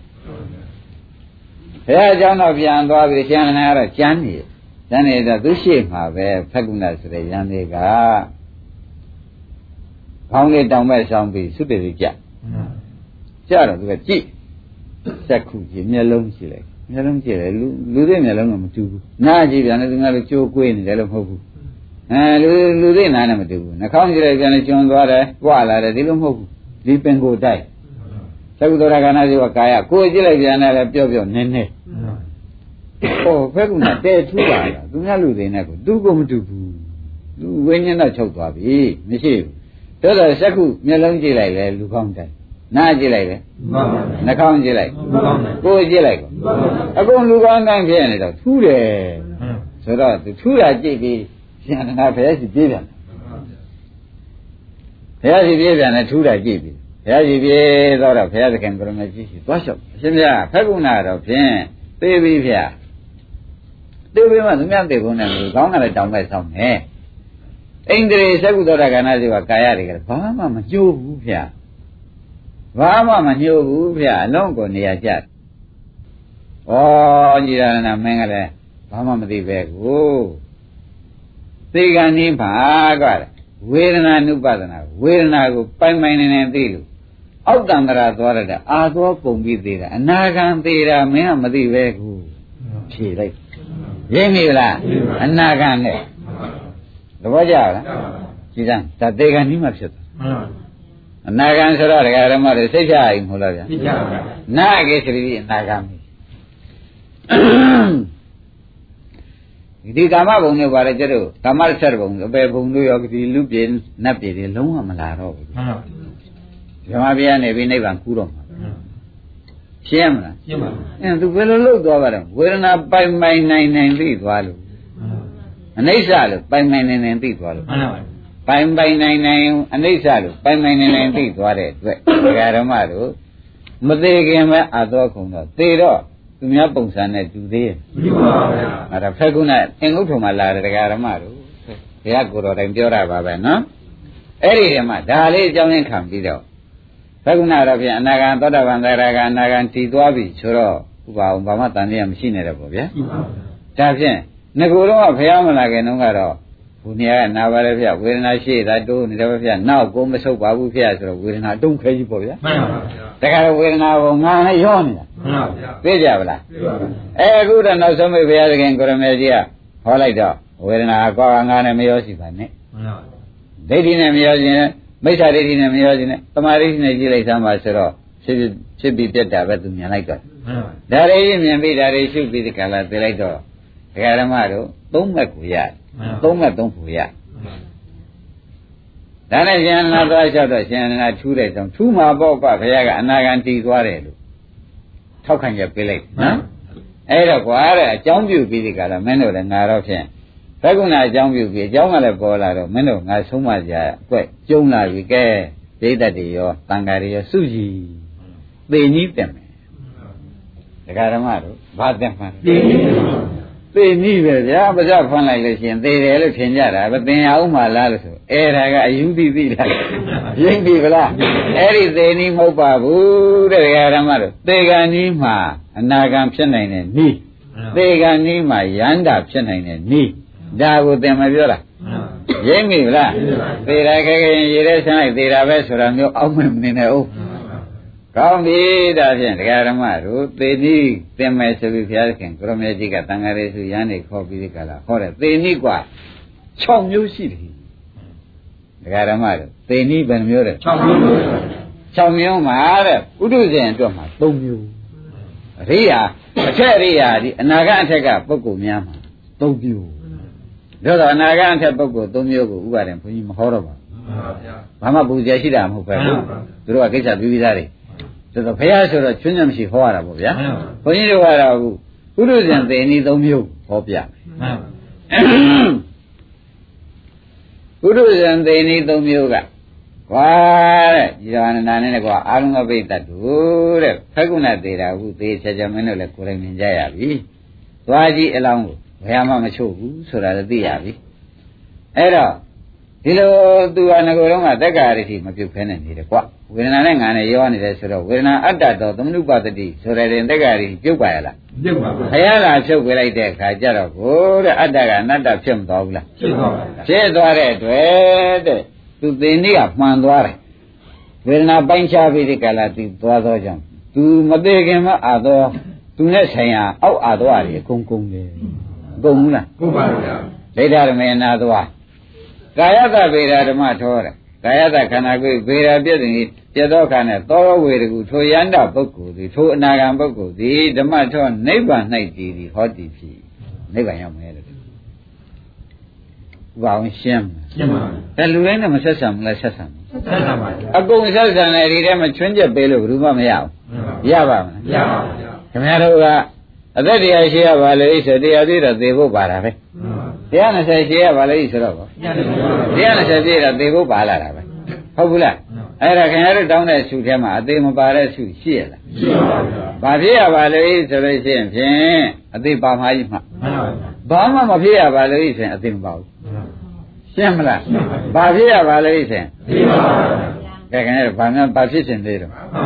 ဘုရားကျောင်းတော်ပြန်သွားပြီးကျန်နာရတော့ကျမ်းနေကျမ်းနေတော့သူရှိမှာပဲဖက်ကုဏဆိုတဲ့ယန္တေကခေါင်းလေးတောင်မဲ့ဆောင်ပြီးသုတေတိကြကြတော့သူကကြည့် စက်ခုကြည့်မျက်လုံးကြည့်လိုက်မျက်လုံးကြည့်တယ်လူလူတွေမျက်လုံးကမတူဘူးနားကြည့်ပြန်တယ်သူကလည်းကြိုးကွေးနေတယ်လို့မဟုတ်ဘူးအဲလူလူတွေနားနဲ့မတူဘူးနှာခေါင်းကြည့်လိုက်ပြန်လည်းကျွန်းသွားတယ်ကြွလာတယ်ဒီလိုမဟုတ်ဘူးဒီပင်ကိုတိုက်သကုသောရကနာစီဝကာယကိုယ်ကြည့်လိုက်ပြန်တယ်လည်းပြော့ပြော့နည်းနည်းဟောဖက်ကနာတဲထူပါလားသူများလူတွေနဲ့ကိုသူကမတူဘူးသူဝိညာဉ်တော့ချုပ်သွားပြီမရှိဘူးတော်တော်စက်ခုမျက်လုံးကြည့်လိုက်လေလူကောင်းတိုက် နားကြည့်လိုက်လေမှန်ပါဗျာနှာခေါင်းကြည့်လိုက်မှန်ပါဗျာကိုယ်ကြည့်လိုက်ကောမှန်ပါဗျာအကုန်လူကောင်းတိုင်းဖြစ်နေတော့ထူးတယ်မှန်ဆိုတော့သူထူးတာကြည့်ပြီးရှင်နာဘုရားရှိပြေးပြန်ဘုရားရှိပြေးပြန်တယ်ထူးတာကြည့်ပြီးဘုရားရှိပြေးတော့တော့ဘုရားသခင်ကရမကြီးရှိသွားလျှောက်အရှင်ဘုရားဖက်ကုဏတော့ဖြင့်သိပြီဗျာသိပြီမှသူများသိကုန်တယ်လူကောင်းကလည်းတောင်းမဲ့ဆောင်နေအိန္ဒြေသက္ကုသောတာကနာစီကကာယတွေကဘာမှမညှိုးဘူးဗျာ ဘာမှမညှိုးဘူးဗျာအလုံးကိုနေရာကျဩကြည်ရဏမင်းကလည်းဘာမှမသိပဲကိုသေကံနည်းပါကွာဝေဒနာနုပဒနာဝေဒနာကိုပိုင်ပိုင်နေနေသိလို့အောက်တန္တရာသွားရတဲ့အာသောပုံပြီးသေးတာအနာဂံသေးတာမင်းကမသိပဲကိုဖြေလိုက်ရင်းမိလားအနာဂံနဲ့သဘောကျလားကြည်စမ်းဒါသေကံနည်းမှဖြစ်သွားမှန်ပါ အနာဂံဆိုတော့ဒကာဓမ္မတွေစိတ်ချအိမ်မဟုတ်လားဗျာသိကြပါဗျာနာကေသတိအနာဂမ်ဒီကာမဘုံတွေပါလေကျတော့ကာမဆက်ဘုံအပေဘုံတို့ရောဒီလူပြေနတ်ပြေတွေလုံးဝမလာတော့ဘူးမှန်ပါဓမ္မပြနေပြီးနိဗ္ဗာန်ကူးတော့မှာရှင်းမလားရှင်းပါအင်းသူဘယ်လိုလုပ်သွားပါတော့ဝေဒနာပိုင်ပိုင်နိုင်နိုင်သိသွားလို့အနိစ္စလို့ပိုင်ပိုင်နိုင်နိုင်သိသွားလို့မှန်ပါ ပိုင်ပိုင်နိုင်နိုင်အနိစ္စလို့ပိုင်ပိုင်နိုင်နိုင်သိသွားတဲ့အတွက်ဒကာဓမ္မတို့မသေးခင်ပဲအာသောခုံတော့သေတော့သူများပုံစံနဲ့တူသေးရဲ့ဒီပါဗျာအဲ့ဒါဖက်ကုဏအင်္ဂုတ္ထုံမှာလာတဲ့ဒကာဓမ္မတို့ဘုရားကိုယ်တော်တိုင်ပြောတာပါပဲနော်အဲ့ဒီတည်းမှာဒါလေးအကြောင်းရင်းခံပြီးတော့ဖက်ကုဏတော့ပြန်အနာဂံသောတာပန်သရဂံအနာဂံတည်သွားပြီဆိုတော့ဥပအောင်ဘာမှတန်တရားမရှိနေတော့ဗောဗျာဒီပါဗျာဒါဖြင့်ငကိုယ်တော့ဘုရားမလာခင်တုန်းကတော့ ဘုရားကနာပါလေဖေဝေဒနာရှိတာတိုးနေတယ်ဖေနောက်ကိုမဆုပ်ပါဘူးဖေဆိုတော့ဝေဒနာတုံးခဲကြီးပေါ့ဗျာမှန်ပါဗျာတခါတော့ဝေဒနာကိုငါနဲ့ရောနေတာမှန်ပါဗျာသိကြပါလားဒီပါဗျာအဲအခုတော့နောက်ဆုံးမိဘုရားသခင်ကိုရမေကြီးကဟောလိုက်တော့ဝေဒနာကောငါနဲ့မရောရှိပါနဲ့မှန်ပါဒိဋ္ဌိနဲ့မရောခြင်းနဲ့မိစ္ဆာဒိဋ္ဌိနဲ့မရောခြင်းနဲ့တမာဒိဋ္ဌိနဲ့ကြည့်လိုက်သမ်းပါဆိုတော့ဖြစ်ဖြစ်ပြီးပြတ်တာပဲသူမြင်လိုက်တော့မှန်ပါဒါတွေမြင်ပြီးဒါတွေရှုပြီးဒီကလာသိလိုက်တော့ဒကာဓမ္မတို့သုံးမဲ့ကိုရ သုံးမဲ့သုံးဖို့ရဒါနဲ့ရှင်အနန္ဒသွားလျှောက်တော့ရှင်အနန္ဒထူးတဲ့ကြောင့်ထူးမှာပေါ့ကွာဘုရားကအနာဂံတည်သွားတယ်လို့ထောက်ခံချက်ပေးလိုက်နော်အဲ့တော့ကွာတဲ့အကြောင်းပြုပြီးဒီကလာမင်းတို့လည်းငါတော့ဖြင့်ဘဂုဏအကြောင်းပြုပြီးအကြောင်းကလည်းပေါ်လာတော့မင်းတို့ငါဆုံးမကြအကွက်ကျုံလာပြီကဲဒိဋ္ဌတ်တွေရောတန်ဃာတွေရောစုကြည်သိနည်းတက်မယ်ဒကာဓမ္မတို့ဘာတက်မှန်းဒီသိန ည်းပဲဗျာပါဇက်ဖွင့်လိုက်လို့ရှိရင်သိတယ်လို့ထင်ကြတာပဲသင်ရအောင်မှလားလို့ဆိုအဲ့ဒါကအယူသိသိလားရင်းပြီဗလားအဲ့ဒီသိနည်းမဟုတ်ပါဘူးတဲ့ဒကာဓမ္မတို့သေကံနည်းမှာအနာဂံဖြစ်နိုင်တဲ့နည်းသေကံနည်းမှာယန္တာဖြစ်နိုင်တဲ့နည်းဒါကိုသင်မပြောလားရင်းပြီဗလားသေတာခဲခဲရင်ရေထဲဆန်းလိုက်သေတာပဲဆိုတာမျိုးအောက်မနေနဲ့ဟုတ် ကောင်းပြီဒါဖြင့်တရားဓမ္မတို့သေနိသင်မယ်ဆိုပြီးဘုရားသခင်ကိုရမေကြီးကတန်ဃာရေစုရန်နေခေါ်ပြီးဒီကလာဟောတယ်သေနိกว่า6မျိုးရှိတယ်တရားဓမ္မတို့သေနိဘယ်နှမျိုးလဲ 6မျိုးလို့ 6မျိုးမှာတဲ့ဥဒုဇဉ်အတွက်မှာ3မျိုးအရိယာအထက်အရိယာဒီအနာဂတ်အထက်ကပုဂ္ဂိုလ်များမှာ3မျိုးဒါတော့အနာဂတ်အထက်ပုဂ္ဂိုလ်3မျိုးကိုဥပါဒံဘုန်းကြီးမဟောတော့ပါဘူး မှန်ပါဗျာ ဘာမှပူဇော်ရှိတာမဟုတ်ပဲဘူးသူတို့ကကိစ္စပြီးပြီးသားတွေ ဆိုတော့ဘုရားဆိုတော့ချွင်းချမရှိဟောရတာပေါ့ဗျာမှန်ပါဘုန်းကြီးတို့ကတော့အခုပုရုဇဉ်သေနီသုံးမျိုးဟောပြမယ်မှန်ပါပုရုဇဉ်သေနီသုံးမျိုးကကွာတဲ့ဒီတော်အနန္ဒာနဲ့ကွာအာလုံကပိတ်တတ်တူတဲ့ဖက်ကုဏသေးတာအခုသေချာချာမင်းတို့လည်းကိုယ်တိုင်မြင်ကြရပြီသွားကြည့်အလောင်းကိုဘယ်မှမချို့ဘူးဆိုတာလည်းသိရပြီအဲ့တော့ ဒီလိုသူကငကိုယ်တော့ကတက်္ကာရတိမပြုတ်ဖဲနဲ့နေတယ်ကွာဝေဒနာနဲ့ငါနဲ့ရောနေတယ်ဆိုတော့ဝေဒနာအတ္တတော်သမနုပတတိဆိုတဲ့တက်္ကာရတိပြုတ်ပါရလားပြုတ်ပါဘုရားကဖြုတ်ပြလိုက်တဲ့အခါကျတော့ကိုတဲ့အတ္တကအနတ္တဖြစ်မသွားဘူးလားပြုတ်ပါပါဖြစ်သွားတဲ့အတွက်တဲ့သူသိနေကမှန်သွားတယ်ဝေဒနာပိုင်းခြားပြီးဒီကလာသူသွားသောကြောင့်သူမသေးခင်မအာသောသူနဲ့ဆိုင်ရာအောက်အာသောတွေအကုန်ကုန်တယ်အကုန်ဘူးလားဟုတ်ပါဗျာဒိဋ္ဌရမေနာသွား ကာယတဗေဒဓမ္မထောတယ်ကာယတခန္ဓာကိုယ်ဗေဒပြည့်စုံပြီးပြတ်သောခါနဲ့သောဝေဒကူထိုယန္တပုဂ္ဂိုလ်သည်ထိုအနာဂံပုဂ္ဂိုလ်သည်ဓမ္မထောနိဗ္ဗာန်၌တည်သည်ဟောတည်ဖြစ်နိဗ္ဗာန်ရောက်မယ်လို့ဘာအောင်ရှင်းမရှင်းပါလဲဒါလူတိုင်းနဲ့မဆက်ဆံဘူးလားဆက်ဆံဘူးဆက်ဆံပါဗျာအကုန်ဆက်ဆံတယ်ဒီထဲမှာချွင်းချက်ပေးလို့ဘယ်သူမှမရဘူးရပါမလားရပါဗျာခင်ဗျားတို့ကအသက်တရားရှိရပါလေဆိုတရားသေးတော့သေဖို့ပါတာပဲတရား 20ရှိရပါလေဆိုတော့ဗောတရား20ပြည့်တော့သေဖို့ပါလာတာပဲဟုတ်ဘူးလားအဲ့ဒါခင်ဗျားတို့တောင်းတဲ့ဆုထဲမှာအသေးမပါတဲ့ဆုရှိရလားရှိပါဗျာဘာဖြစ်ရပါလဲဆိုလို့ရှိရင်ဖြင့်အသေးပါမှာကြီးမှမှန်ပါဗျာဘာမှမဖြစ်ရပါလို့ဆိုရင်အသေးမပါဘူးရှင်းမလားဘာဖြစ်ရပါလို့ဆိုရင်ဒီပါဗျာ ကဲခင်ဗျားတို့ဘာမှဘာဖြစ်ရှင်သေးတော့မှန်ပါ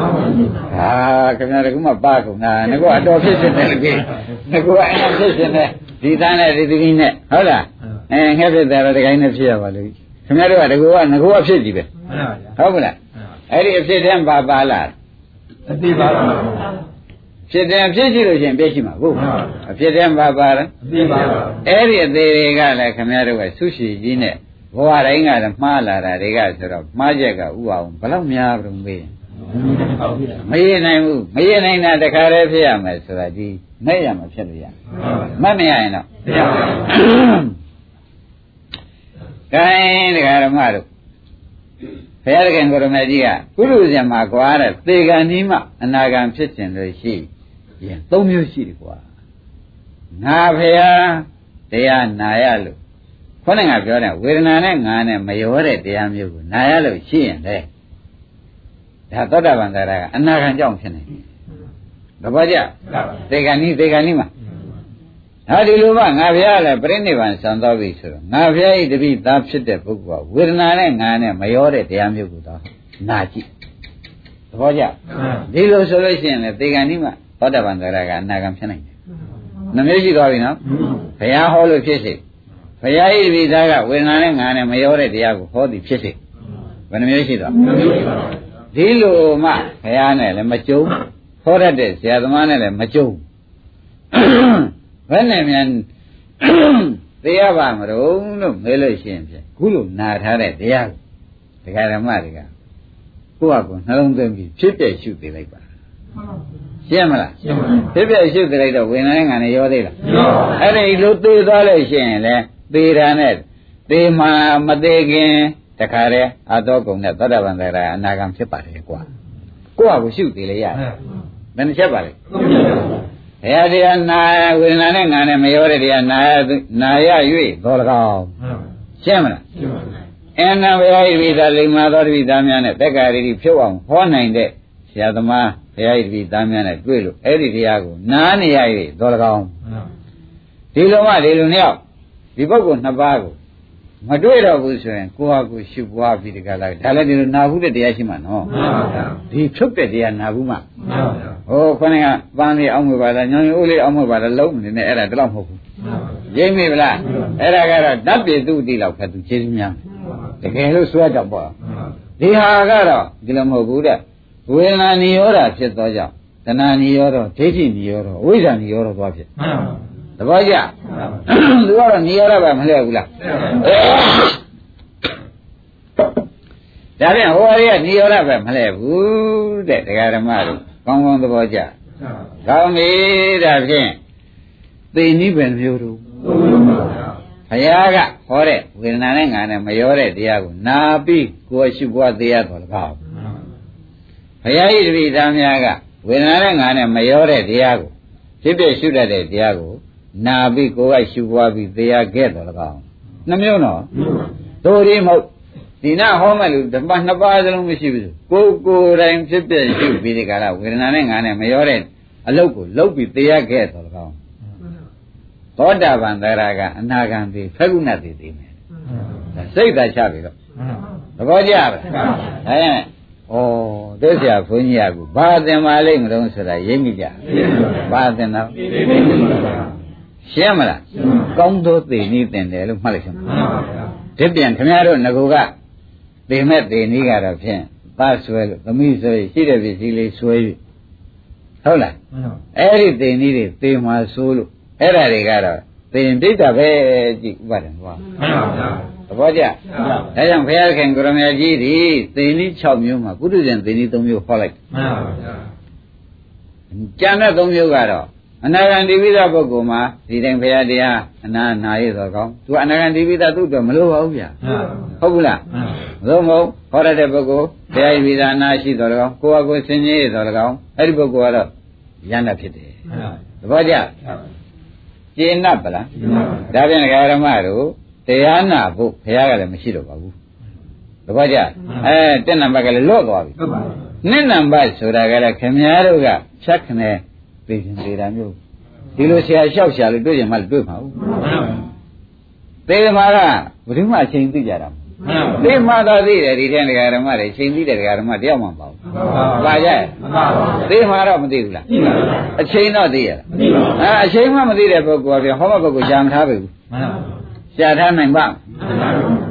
ဟာခင်ဗျားတို့ကမှပါကုန်တာငါကအတော်ဖြစ်ရှင်တယ်လို့ကြီးငါကအရင်ဖြစ်ရှင်တယ်ဒီသားနဲ့ဒီသမီးနဲ့ဟုတ်လားအဲငှက်ဖြစ်တယ်တော့ဒီကိုင်းနဲ့ဖြစ်ရပါလို့ခင်ဗျားတို့ကတကူကငါကဖြစ်ကြည့်ပဲမှန်ပါဗျာဟုတ်ကလားအဲ့ဒီအဖြစ်တည်းပါပါလားအတိပါဗျာဖြစ်တယ်ဖြစ်ရှိလို့ရှိရင်ပြည့်ရှိမှာကိုမှန်ပါအဖြစ်တည်းပါပါလားအတိပါဗျာအဲ့ဒီအသေးတွေကလည်းခင်ဗျားတို့ကဆုရှိကြီးနဲ့ ဘဝတိုင်းကလည်းမှားလာတာတွေကဆိုတော့မှားချက်ကဥအောင်ဘယ်လောက်များပြုံးမေးမရနိုင်ဘူးမရနိုင်တာတခါတည်းဖြစ်ရမယ်ဆိုတာဒီမဲ့ရမှာဖြစ်လို့ရမတ်မရရင်တော့ရပါဗျာကဲတရားဓမ္မတို့ဘုရားသခင်ကိုရမကြီးကကုလူဇင်မှာကွာတဲ့သေကံနီးမှအနာဂံဖြစ်ခြင်းလို့ရှိရင်သုံးမျိုးရှိတယ်ကွာငါဖရာတရားနာရလို့ ခေါင်းကပြောတဲ့ဝေဒနာနဲ့ငါနဲ့မရောတဲ့တရားမျိုးကိုနာရလို့ရှိရင်လေဒါသောတာပန်တရားကအနာဂံကြောင့်ဖြစ်နေတယ်သဘောကျသေကံနီးသေကံနီးမှာဟာဒီလိုမှငါဖရာလည်းပြိဋိဘံဆံတော်ပြီဆိုတော့ငါဖရာဤတပိသားဖြစ်တဲ့ပုဂ္ဂိုလ်ကဝေဒနာနဲ့ငါနဲ့မရောတဲ့တရားမျိုးကိုတော့နာကြည့်သဘောကျဒီလိုဆိုလို့ရှိရင်လေသေကံနီးမှာသောတာပန်တရားကအနာဂံဖြစ်နိုင်တယ်နှမျိုးရှိသွားပြီနော်ဘုရားဟောလို့ဖြစ်စေ ဘုရားဤတပိသားကဝေဒနာနဲ့ငါနဲ့မရောတဲ့တရားကိုဟောသည်ဖြစ်စေဘယ်နှမျိုးရှိသွားဒီလိုမှဘုရားနဲ့လည်းမကြုံဟောရတဲ့ဆရာသမားနဲ့လည်းမကြုံဘယ်နဲ့မြန်သိရပါမလို့လို့မေးလို့ရှိရင်ဖြင့်ခုလိုနာထားတဲ့တရားကိုဒကာဓမ္မတွေကကိုယ့်အကူနှလုံးသွင်းပြီးဖြစ်ပြရှုသိလိုက်ပါရှင်းမလားရှင်းပါဖြစ်ပြရှုသိလိုက်တော့ဝိညာဉ်ငါနဲ့ရောသေးလားရောအဲ့ဒီလိုသိသွားလို့ရှိရင်လေ သေတာနဲ့သေမှာမသေးခင်တခါတည်းအသောကုံနဲ့သောတာပန်တရားအနာဂံဖြစ်ပါတယ်ကွာကိုယ့်အကူရှုသိလိုက်ရတယ်ဘယ်နှချက်ပါလဲဘုရားတရားနာဝေဒနာနဲ့ငါနဲ့မရောတဲ့တရားနာရနာရ၍တော်လကောင်ရှင်းမလားအင်းနာဘုရားဣတိသာလိမ္မာသောတပိသားများနဲ့တက္ကရာတိဖြုတ်အောင်ဟောနိုင်တဲ့ဆရာသမားဘုရားဣတိသားများနဲ့တွေ့လို့အဲ့ဒီတရားကိုနားနေရ၍တော်လကောင်ဒီလိုမှဒီလိုနှစ်ယောက် ဒီပုဂ္ဂိုလ်နှစ်ပါးကိုမတွေ့တော့ဘူးဆိုရင်ကိုယ့်ဟာကိုယ်ရှုပွားပြီးတကလားဒါလည်းဒီလိုနာဘူးတဲ့တရားရှိမှနော်ဒီဖြုတ်တဲ့တရားနာဘူးမှဟိုခொနဲ့ကပန်းလေးအောင်းမွေပါလားညောင်ရိုးလေးအောင်းမွေပါလားလုံးနေနဲ့အဲ့ဒါတလောက်မဟုတ်ဘူးရိမ့်မိဗလားအဲ့ဒါကတော့ဓာတ်ပြေသူတိလောက်ခက်သူကျေးဇူးများတကယ်လို့စွဲတော့ပေါ့ဒီဟာကတော့ဒီလိုမဟုတ်ဘူးတဲ့ဝေဒနာနိရောဓဖြစ်သောကြောင့်တဏှာနိရောဓဒိဋ္ဌိနိရောဓဝိဇ္ဇာနိရောဓသွားဖြစ် သဘောကျသူကတော့နိရောဓပဲမလဲဘူးလားဒါပြန်ဟိုအရေးကနိရောဓပဲမလဲဘူးတဲ့တရားဓမ္မတို့ကောင်းကောင်းသဘောကျကောင်းပြီဒါဖြင့်သိနိဗ္ဗာန်မျိုးတို့ဘုရားကဟောတဲ့ဝေဒနာနဲ့ငါနဲ့မရောတဲ့တရားကိုနာပြီးကိုယ်ရှိဘွားသေးရတော်လကောက်ဘရားကြီးတပည့်သားများကဝေဒနာနဲ့ငါနဲ့မရောတဲ့တရားကိုဖြစ်ဖြစ်ရှုတတ်တဲ့တရားကို နာပြီးကိုယ်ကရှူပွားပြီးတရားခဲ့တော်လကောင်းနှမျိုးနော်သို့ဒီမဟုတ်ဒီနာဟောမဲ့လူဓမ္မနှစ်ပါးစလုံးမရှိဘူးကိုကိုယ်တိုင်ဖြစ်ပြရှုပြီးဒီကရဝေဒနာနဲ့ငါနဲ့မရောတဲ့အလုတ်ကိုလုတ်ပြီးတရားခဲ့တော်လကောင်းသောတာပန်သရကအနာဂံတိဖကုဏတိသိမယ်စိတ်သာချပြီတော့သဘောကျပါဒါကြောင့်ဩသိစရာဘုန်းကြီးကဘာသင်ပါလိမ့်မလို့ဆိုတာရိပ်မိကြဘာသင်တော့ ရှင်းမလားကောင်းသောသိနည်းသင်တယ်လို့မှတ်လိုက်စမ်းဒီပြန်ခင်ဗျားတို့ငကူကသိမဲ့သိနည်းကတော့ဖြင့်သားဆွဲလို့သမီးဆွဲရှိတဲ့ပစ္စည်းလေးဆွဲယူဟုတ်လားအဲ့ဒီသိနည်းတွေသိမှဆိုးလို့အဲ့ဒါတွေကတော့သိရင်ပြိတ္တာပဲကြည့်ဥပါဒံကွာသဘောကျဒါကြောင့်ဘုရားခင်ကိုရမကြီးဒီသိနည်း6မျိုးမှာပုထုဇဉ်သိနည်း3မျိုးဟောလိုက်ကျန်တဲ့3မျိုးကတော့ အနာဂံတိပိသပုဂ္ဂိုလ်မှာဒီတိုင်းဘုရားတရားအနာနာရသောကောင်းသူအနာဂံတိပိသသူ့အတွက်မလိုပါဘူးဗျာဟုတ်ဘူးလားမလို့မဟုတ်ဟောရတဲ့ပုဂ္ဂိုလ်ဘုရားပိသနာရှိတော်ကောင်းကိုယ့်အကိုယ်ဆင်ကြီးတော်ကောင်းအဲ့ဒီပုဂ္ဂိုလ်ကတော့ရဏဖြစ်တယ်သဘောကျကျေနပ်ပလားဒါပြန်ဒကာရမတို့တရားနာဖို့ဘုရားကလည်းမရှိတော့ပါဘူးသဘောကျအဲတက်နံပါတ်ကလည်းလော့သွားပြီနှစ်နံပါတ်ဆိုတာကလည်းခင်ဗျားတို့ကဖြတ်ခနဲ့ သိရင်သေးတာမျိုးဒီလိုဆရာလျှောက်ရှာလို့တွေ့ရင်မှတွေ့မှာဘူးသေမာကဘယ်သူမှအချိန်သိကြတာသိမှတော့သိတယ်ဒီတဲ့ဒကာဓမ္မတွေချိန်သိတဲ့ဒကာဓမ္မတယောက်မှမပေါ့ပါကြရဲ့သိမှတော့မသိဘူးလားအချိန်တော့သိရလားအဲအချိန်မှမသိတဲ့ပုဂ္ဂိုလ်ကဟောမပုဂ္ဂိုလ်ရှာမထားပြီဘူးရှာထားနိုင်ပါ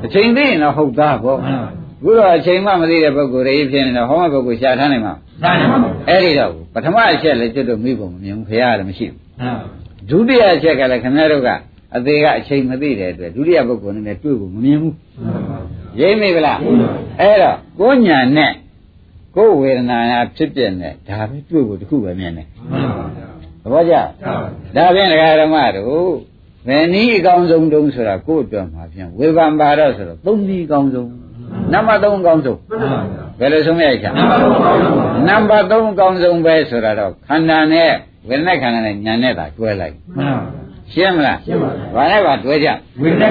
အချိန်သိရင်တော့ဟုတ်သားပေါ့ ခုတော့အချိန်မှမသိတဲ့ပုဂ္ဂိုလ်တွေဖြစ်နေတော့ဟောမပုဂ္ဂိုလ်ရှာထားနိုင်မှာအဲ့ဒီတော့ပထမအချက်လည်းကျွတ်တော့မိဖို့မမြင်ဘူးခရားလည်းမရှိဘူးဒုတိယအချက်ကလည်းခင်ဗျားတို့ကအသေးကအချိန်မသိတဲ့အတွက်ဒုတိယပုဂ္ဂိုလ်နဲ့တွေ့ဖို့မမြင်ဘူးရိမ့်မိဗလားအဲ့တော့ကိုညာနဲ့ကိုဝေဒနာညာဖြစ်ပြနေဒါပဲတွေ့ဖို့တခုပဲမြင်တယ်သဘောကျဒါဖြင့်ဒကာဓမ္မတို့ဘယ်နည်းအကောင်းဆုံးတုံးဆိုတာကိုယ့်အတွက်မှာဖြင့်ဝေဘာပါတော့ဆိုတော့သုံးနည်းအကောင်းဆုံး နံပါတ်3အကောင်းဆုံးဘယ်လိုဆုံးရချာနံပါတ်3အကောင်းဆုံးပဲဆိုတာတော့ခန္ဓာနဲ့ဝေဒနာခန္ဓာနဲ့ညာနဲ့သာတွဲလိုက်ရှင်းမလားရှင်းပါဘာနဲ့ပါတွဲကြဝေဒနာ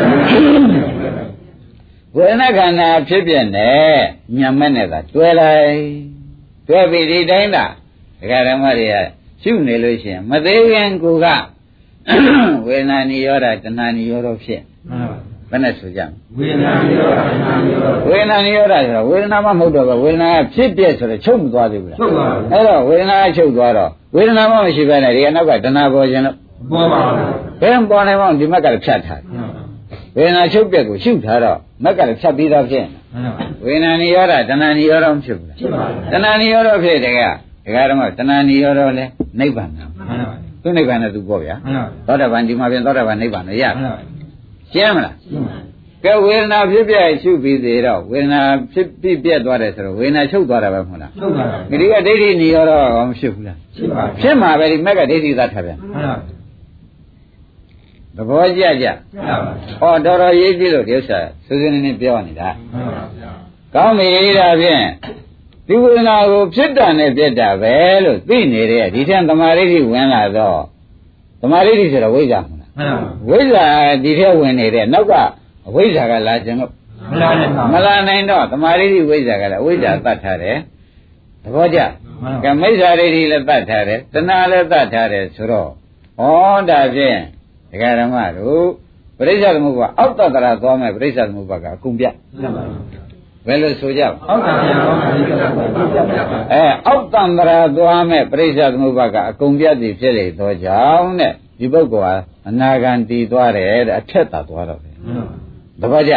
ဝေဒနာခန္ဓာဖြစ်ပြနေညာမဲ့နဲ့သာတွဲလိုက်တွဲပြီးဒီတိုင်းသာဒကာဓမ္မတွေကရှုနေလို့ရှိရင်မသေးခင်ကိုကဝေဒနာနိရောဓတဏှာနိရောဓဖြစ် ဘယ်နဲ့ဆိုကြမလဲဝေဒနာနိရောဓတဏှာနိရောဓဝေဒနာနိရောဓဆိုတာဝေဒနာမှမဟုတ်တော့ဘူးဝေဒနာကဖြစ်ပြဆိုတော့ချုပ်မသွားသေးဘူးလားချုပ်ပါဘူးအဲ့တော့ဝေဒနာကချုပ်သွားတော့ဝေဒနာမှမရှိဘဲနဲ့ဒီကနောက်ကတဏှာပေါ်ခြင်းလို့ပေါ်ပါဘူးဘယ်ပေါ်နိုင်မှဒီမက်ကလည်းဖြတ်ထားတယ်ဝေဒနာချုပ်ပြက်ကိုရှုထားတော့မက်ကလည်းဖြတ်ပြီးသားဖြစ်နေဝေဒနာနိရောဓတဏှာနိရောဓမဖြစ်ဘူးလားဖြစ်ပါဘူးတဏှာနိရောဓဖြစ်တယ်ကဒကာတော်ကတဏှာနိရောဓလဲနိဗ္ဗာန်နာသူနိဗ္ဗာန်နဲ့သူပေါ့ဗျာသောတာပန်ဒီမှာပြန်သောတာပန်နိဗ္ဗာန်နဲ့ရ ရှင်းမလားကဲဝေဒနာဖြစ်ပြရှုပြီးသေးတော့ဝေဒနာဖြစ်ပြီးပြက်သွားတယ်ဆိုတော့ဝေဒနာချုပ်သွားတာပဲမဟုတ်လားချုပ်ပါဘူးဒီကဒိဋ္ဌိနိရောဓဘာမဖြစ်ဘူးလားဖြစ်ပါဘူးဖြစ်မှာပဲဒီမက်ကဒိဋ္ဌိသာထားပြန်သဘောကျကြဟောတော်တော်ရေးကြည့်လို့ဒီဥစ္စာစူးစင်းနေနေပြောနေတာကောင်းပြီဒါဖြင့်ဒီဝေဒနာကိုဖြစ်တာနဲ့ပြက်တာပဲလို့သိနေတဲ့ဒီထက်သမာဓိဝင်လာတော့သမာဓိဆိုတော့ဝိဇ္ဇာမလား ဝိဇ္ဇာဒီထက်ဝင်နေတဲ့နောက်ကအဝိဇ္ဇာကလာခြင်းလို့မလာနိုင်ပါဘူးမလာနိုင်တော့သမာဓိဝိဇ္ဇာကလည်းအဝိဇ္ဇာတတ်ထားတယ်သဘောကျကမိစ္ဆာဒိဋ္ဌိလည်းတတ်ထားတယ်တဏှာလည်းတတ်ထားတယ်ဆိုတော့ဩဒါဖြင့်ဒကာဓမ္မတို့ပရိစ္ဆသမုပ္ပါအောက်တတရာသွားမယ်ပရိစ္ဆသမုပ္ပါကအကုန်ပြဘယ်လိုဆိုကြအောက်တတရာအဲအောက်တန္တရာသွားမယ်ပရိစ္ဆသမုပ္ပါကအကုန်ပြသည်ဖြစ်လေသောကြောင့်တဲ့ ဒီပုဂ္ဂိုလ်ဟာအနာဂံတည်သွားတယ်တဲ့အထက်သာသွားတော့တယ်တပည့်ကြ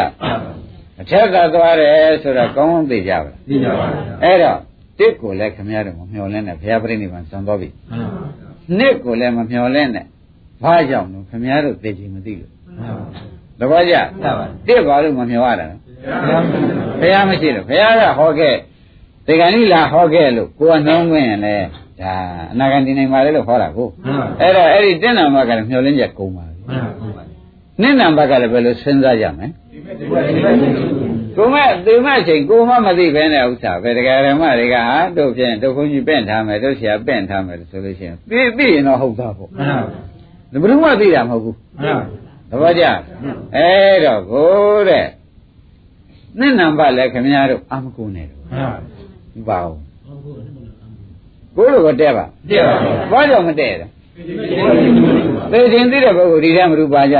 အထက်ကသွားတယ်ဆိုတော့ကောင်းကောင်းသိကြပါလားသိကြပါဘူးအဲ့တော့တစ်ကိုလည်းခမရတော့မမျော်လင့်နဲ့ဘုရားပြိဋိဘံစံတော်ပြီနှစ်ကိုလည်းမမျော်လင့်နဲ့ဘာကြောင့်လဲခမရတို့သိချင်မသိလို့တပည့်ကြတစ်ပါလို့မမျော်ရတာဘုရားမရှိတော့ဘုရားကဟောခဲ့ဒီကနေ့လာဟောခဲ့လို့ကိုယ်ကနှောင်းခွင့်ရင်လည်း ဒါအနာဂတ်တင်နိုင်ပါလေလို့ဟောတာကိုအဲ့တော့အဲ့ဒီတဏ္ဍာမကလည်းမျော်လင့်ချက်ကုန်ပါပြီနိနံဘက်ကလည်းဘယ်လိုစဉ်းစားကြမလဲဟကိုမဲ့သေမဲ့ချိန်ကိုမမသိဘဲနဲ့ဥစ္စာပဲတရားဓမ္မတွေကဟာတို့ဖြင့်တို့ခွန်ကြီးပင့်ထားမယ်တို့ဆရာပင့်ထားမယ်ဆိုလို့ရှိရင်သိသိရင်တော့ဟုတ်သားပေါ့မှန်ပါဘယ်သူမှသိတာမဟုတ်ဘူးမှန်ပါသဘောကျအဲ့တော့ကိုတဲ့နှစ်နံပါတ်လဲခင်ဗျားတို့အာမကုနဲ့တော့မှန်ပါမပါဘူး ကိုလိုကတဲ့ပါတဲ့ပါဘာကြောင့်မတဲ့လဲသေခြင်းသိတဲ့ပုဂ္ဂိုလ်ဒီထဲမရူပါကြ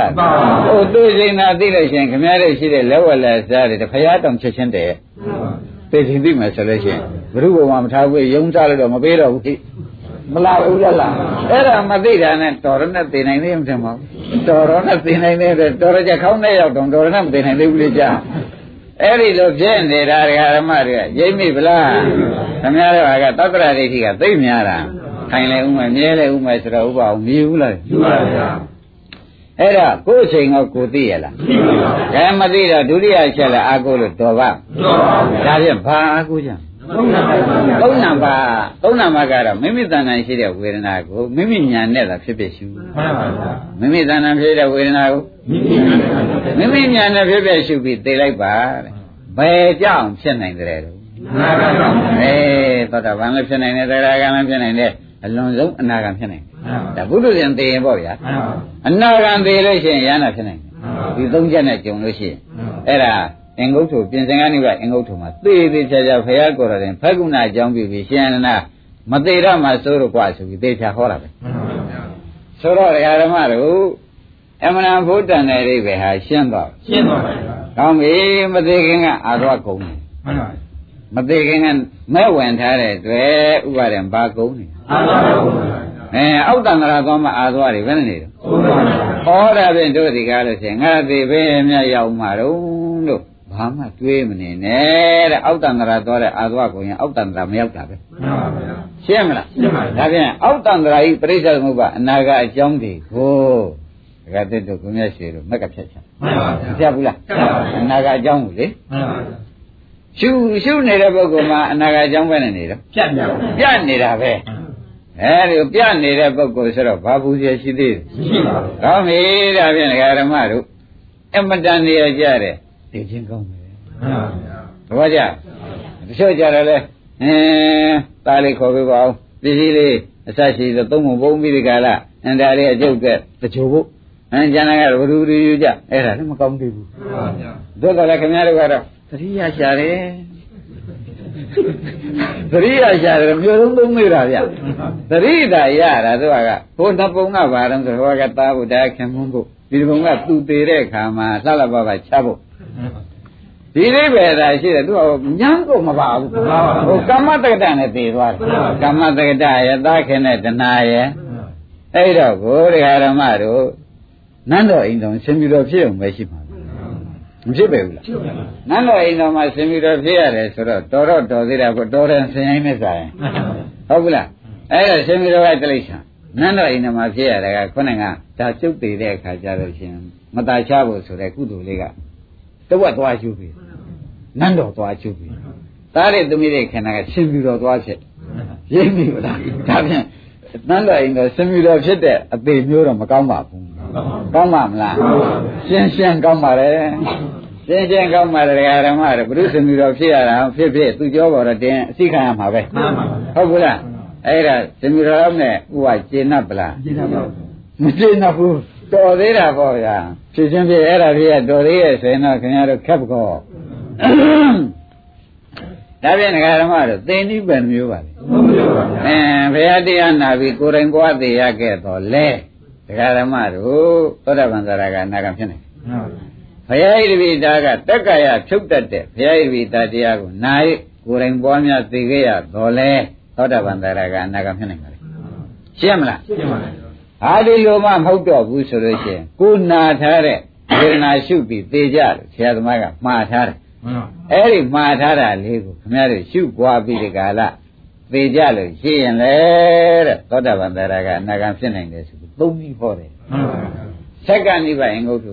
ဟိုသေခြင်းသာသိလို့ရှိရင်ခင်ဗျားတို့ရှိတဲ့လက်ဝက်လက်စားတွေတဖရားတောင်ချက်ချင်းတဲ့သေခြင်းသိမယ်ဆိုလို့ရှိရင်ဘုရုဘုံမှာမထားဘူးယုံစားလို့တော့မပေးတော့ဘူးမလာဘူးလားအဲ့ဒါမသိတာနဲ့တော်ရနဲ့သိနိုင်သေးမှမထင်ပါဘူးတော်ရနဲ့သိနိုင်သေးတယ်တော်ရကြခေါင်းနဲ့ရောက်တော့တော်ရနဲ့မသိနိုင်သေးဘူးလေကြာ အဲ့ဒီလိုဖြစ်နေတာဒကာဓမ္မတွေကရိပ်မိဗလားခင်ဗျားတို့ကသတ္တရဒိဋ္ဌိကသိမ့်များတာခိုင်လေဥမဲ့မြဲလေဥမဲ့ဆိုတော့ဥပအောင်မြည်ဘူးလားယူပါဗျာအဲ့ဒါကိုယ်အချိန်ကကိုသိရလားရှိပါဗျာဒါမသိတော့ဒုတိယချက်လည်းအာကိုလို့တော်ပါတော့ပါဗျာဒါဖြင့်ဘာအာကိုကြံ သုံးနာပါဗျာသုံးနံပါတ်သုံးနံပါတ်ကတော့မိမိတဏ္ဍာရှိတဲ့ဝေဒနာကိုမိမိညာနဲ့သာဖြစ်ဖြစ်ရှုမှန်ပါဗျာမိမိတဏ္ဍာဖြစ်တဲ့ဝေဒနာကိုမိမိညာနဲ့မိမိညာနဲ့ဖြစ်ဖြစ်ရှုပြီးသိလိုက်ပါတဲ့ဘယ်ကြောင့်ဖြစ်နိုင်တယ်လို့မှန်ပါဗျာအေးသောတာပန်လည်းဖြစ်နိုင်တယ်သရဂံလည်းဖြစ်နိုင်တယ်အလွန်ဆုံးအနာဂံဖြစ်နိုင်တယ်ဒါဘုဒ္ဓဇင်သိရင်ပေါ့ဗျာမှန်ပါအနာဂံသိလို့ရှိရင်ယန္တာဖြစ်နိုင်တယ်ဒီသုံးချက်နဲ့ကြုံလို့ရှိရင်အဲ့ဒါ အင်္ဂုတ္ထုပြင်စင်ကနေကအင်္ဂုတ္ထုမှာသေသေးချာချာဖရာကိုယ်တော်ရင်ဖက်ကုဏအကြောင်းပြုပြီးရှင်ရဏမသေးရမှစိုးတော့กว่าဆိုပြီးသေချာဟောတာပဲ မှန်ပါဗျာ ဆိုတော့ဓမ္မတို့အမှန်ဘုဒ္ဓံတဲ့အိဗေဟာရှင်းတော့ ရှင်းပါဗျာ ကောင်းပြီမသေးခင်ကအာသွားကုန်တယ် မှန်ပါ မသေးခင်ကမဲ့ဝင်ထားတဲ့တွေ့ဥပါဒံဘာကုန်နေ အားပါပါဗျာ အဲအောက်တန်တရာသွားမှအာသွားတွေဘယ်နဲ့နေတော့ ဟုတ်ပါဗျာ ဟောတာဖြင့်တို့ဒီကားလို့ရှိရင်ငါသေးပဲမြတ်ရောက်မှာတော့လို့ ဘာမှတွေးမနေနဲ့တဲ့အောက်တန်တရာသွားတဲ့အာသွားကုန်ရင်အောက်တန်တရာမရောက်တာပဲမှန်ပါဗျာရှင်းမလားရှင်းပါပြီဒါဖြင့်အောက်တန်တရာဤပြိဿသမုပ္ပါအနာကအကြောင်းတွေကိုဒကာတက်တို့ကိုမြတ်ရှိတို့မက်ကဖြတ်ချင်မှန်ပါမဗျာဖြတ်ဘူးလားဖြတ်ပါဗျာအနာကအကြောင်းကိုလေမှန်ပါဗျာရှုရှုနေတဲ့ပုဂ္ဂိုလ်မှာအနာကအကြောင်းပဲနေနေတော့ပြတ်မြောက်ပြနေတာပဲအဲဒီပြနေတဲ့ပုဂ္ဂိုလ်ဆိုတော့ဘာဘူးရရှိသေးတယ်ရှိပါဗျာကောင်းပြီဒါဖြင့်ဒကာဓမ္မတို့အမတန်နေရကြတဲ့ သိချင်းကောင်းတယ်မှန်ပါဗျာသဘောကျတချို့ကြတယ်လေအင်းသားလေးခေါ်ပေးပါဦးပစ္စည်းလေးအဆက်ရှိသသုံးပုံပုံပြီးဒီကလာအန်ဒါလေးအကျုပ်ကတချို့ဖို့အင်းကျန်တာကဘဒူရီယူကြအဲ့ဒါလည်းမကောင်းသေးဘူးမှန်ပါဗျာတို့တော့လည်းခင်ဗျားတို့ကတော့သတိရရှာတယ်သတိရရှာတယ်မျိုးလုံးသုံးနေတာဗျသတိတာရတာသူကဟိုနှစ်ပုံကဘာတော့ဆိုတော့ကသားဖို့ဒါခင်မွန်းဖို့ဒီပုံကသူသေးတဲ့အခါမှာလှလှပပချဖို့ ဒီအိဗေဒါရှိတယ်သူကညံကိုမပါဘူးဟိုကမ္မတက္ကတနဲ့တည်သွားတယ်ကမ္မတက္ကတရသခင်နဲ့တဏှာရအဲ့တော့ဘုရားဓမ္မတို့နန်းတော်အိမ်တော်ဆင်းပြီးတော့ဖြစ်အောင်ပဲရှိမှာမဖြစ်ပဲဘူးလားနန်းတော်အိမ်တော်မှာဆင်းပြီးတော့ဖြစ်ရတယ်ဆိုတော့တော်တော့တော်သေးတာကိုတော်တယ်ဆင်းရင်နဲ့စားရင်ဟုတ်ဘူးလားအဲ့တော့ဆင်းပြီးတော့ကတိချာနန်းတော်အိမ်တော်မှာဖြစ်ရတယ်ကခုနကဒါကျုပ်တည်တဲ့အခါကျတော့ရှင်မตาချဖို့ဆိုတဲ့ကုသိုလ်လေးကတဝက်သွားရှုပြီ နန်းတော်သွားရှုပြီးသားတဲ့သမီးတဲ့ခန္ဓာကဆင်ပြီးတော့သွားဖြစ်ရိပ်မိဗလားဒါဖြင့်နန်းတော်အိမ်တော်ဆင်ပြီးတော့ဖြစ်တဲ့အသေးမျိုးတော့မကောင်းပါဘူးကောင်းပါမလားရှင်းရှင်းကောင်းပါလေရှင်းရှင်းကောင်းပါလေဓမ္မတွေဘုရုစင်ပြီးတော့ဖြစ်ရတာဖြစ်ဖြစ်သူကြောပေါ်တော့တင်အသိခံရမှာပဲမှန်ပါဗျာဟုတ်ဘူးလားအဲ့ဒါစင်ပြီးတော့နဲ့ဥပကျေနပ်ပလားကြည့်ပါဗျာမကျေနပ်ဘူးတော်သေးတာပေါ့ဗျာဖြစ်ချင်းဖြစ်အဲ့ဒါဖြစ်ရတော်သေးရဲ့ဆိုရင်တော့ခင်ဗျားတို့ခက်ပကော ဒါပြန်ဓမ္မတို့သင်္နိဗ္ဗာန်မျိုးပါလေဟုတ်ပါဗျာအင်းဘုရားတရားနာပြီးကိုယ်တိုင်ပွားသေးရခဲ့တော့လေဓမ္မတို့သောတာပန်သရကအနာဂံဖြစ်နိုင်မှန်ပါဗျာဘုရားဣတိပိတာကတက္ကရာဖြုတ်တတ်တဲ့ဘုရားဣတိပိတာတရားကိုနာယကိုယ်တိုင်ပွားများသိခဲ့ရတော့လေသောတာပန်တရားကအနာဂတ်ဖြစ်နိုင်ပါလေရှင်းမလားရှင်းပါဗျာဟာဒီလိုမှမဟုတ်တော့ဘူးဆိုလို့ရှိရင်ကိုနာထားတဲ့ဝေဒနာရှုပြီးသိကြလို့ဆရာသမားကမှားထားတယ်မှန်ပါ အဲ့ဒီမှားထားတာလေးကိုခင်ဗျားတို့ရှုပွားပြီးဒီကာလသိကြလို့ရှိရင်လေတဲ့သောတာပန်တရားကအနာဂတ်ဖြစ်နိုင်တယ်ဆိုပြီးသုံးပြီးဟောတယ်မှန်ပါဗျာဆက်ကနိဗ္ဗာန်အင်္ဂုတ္တ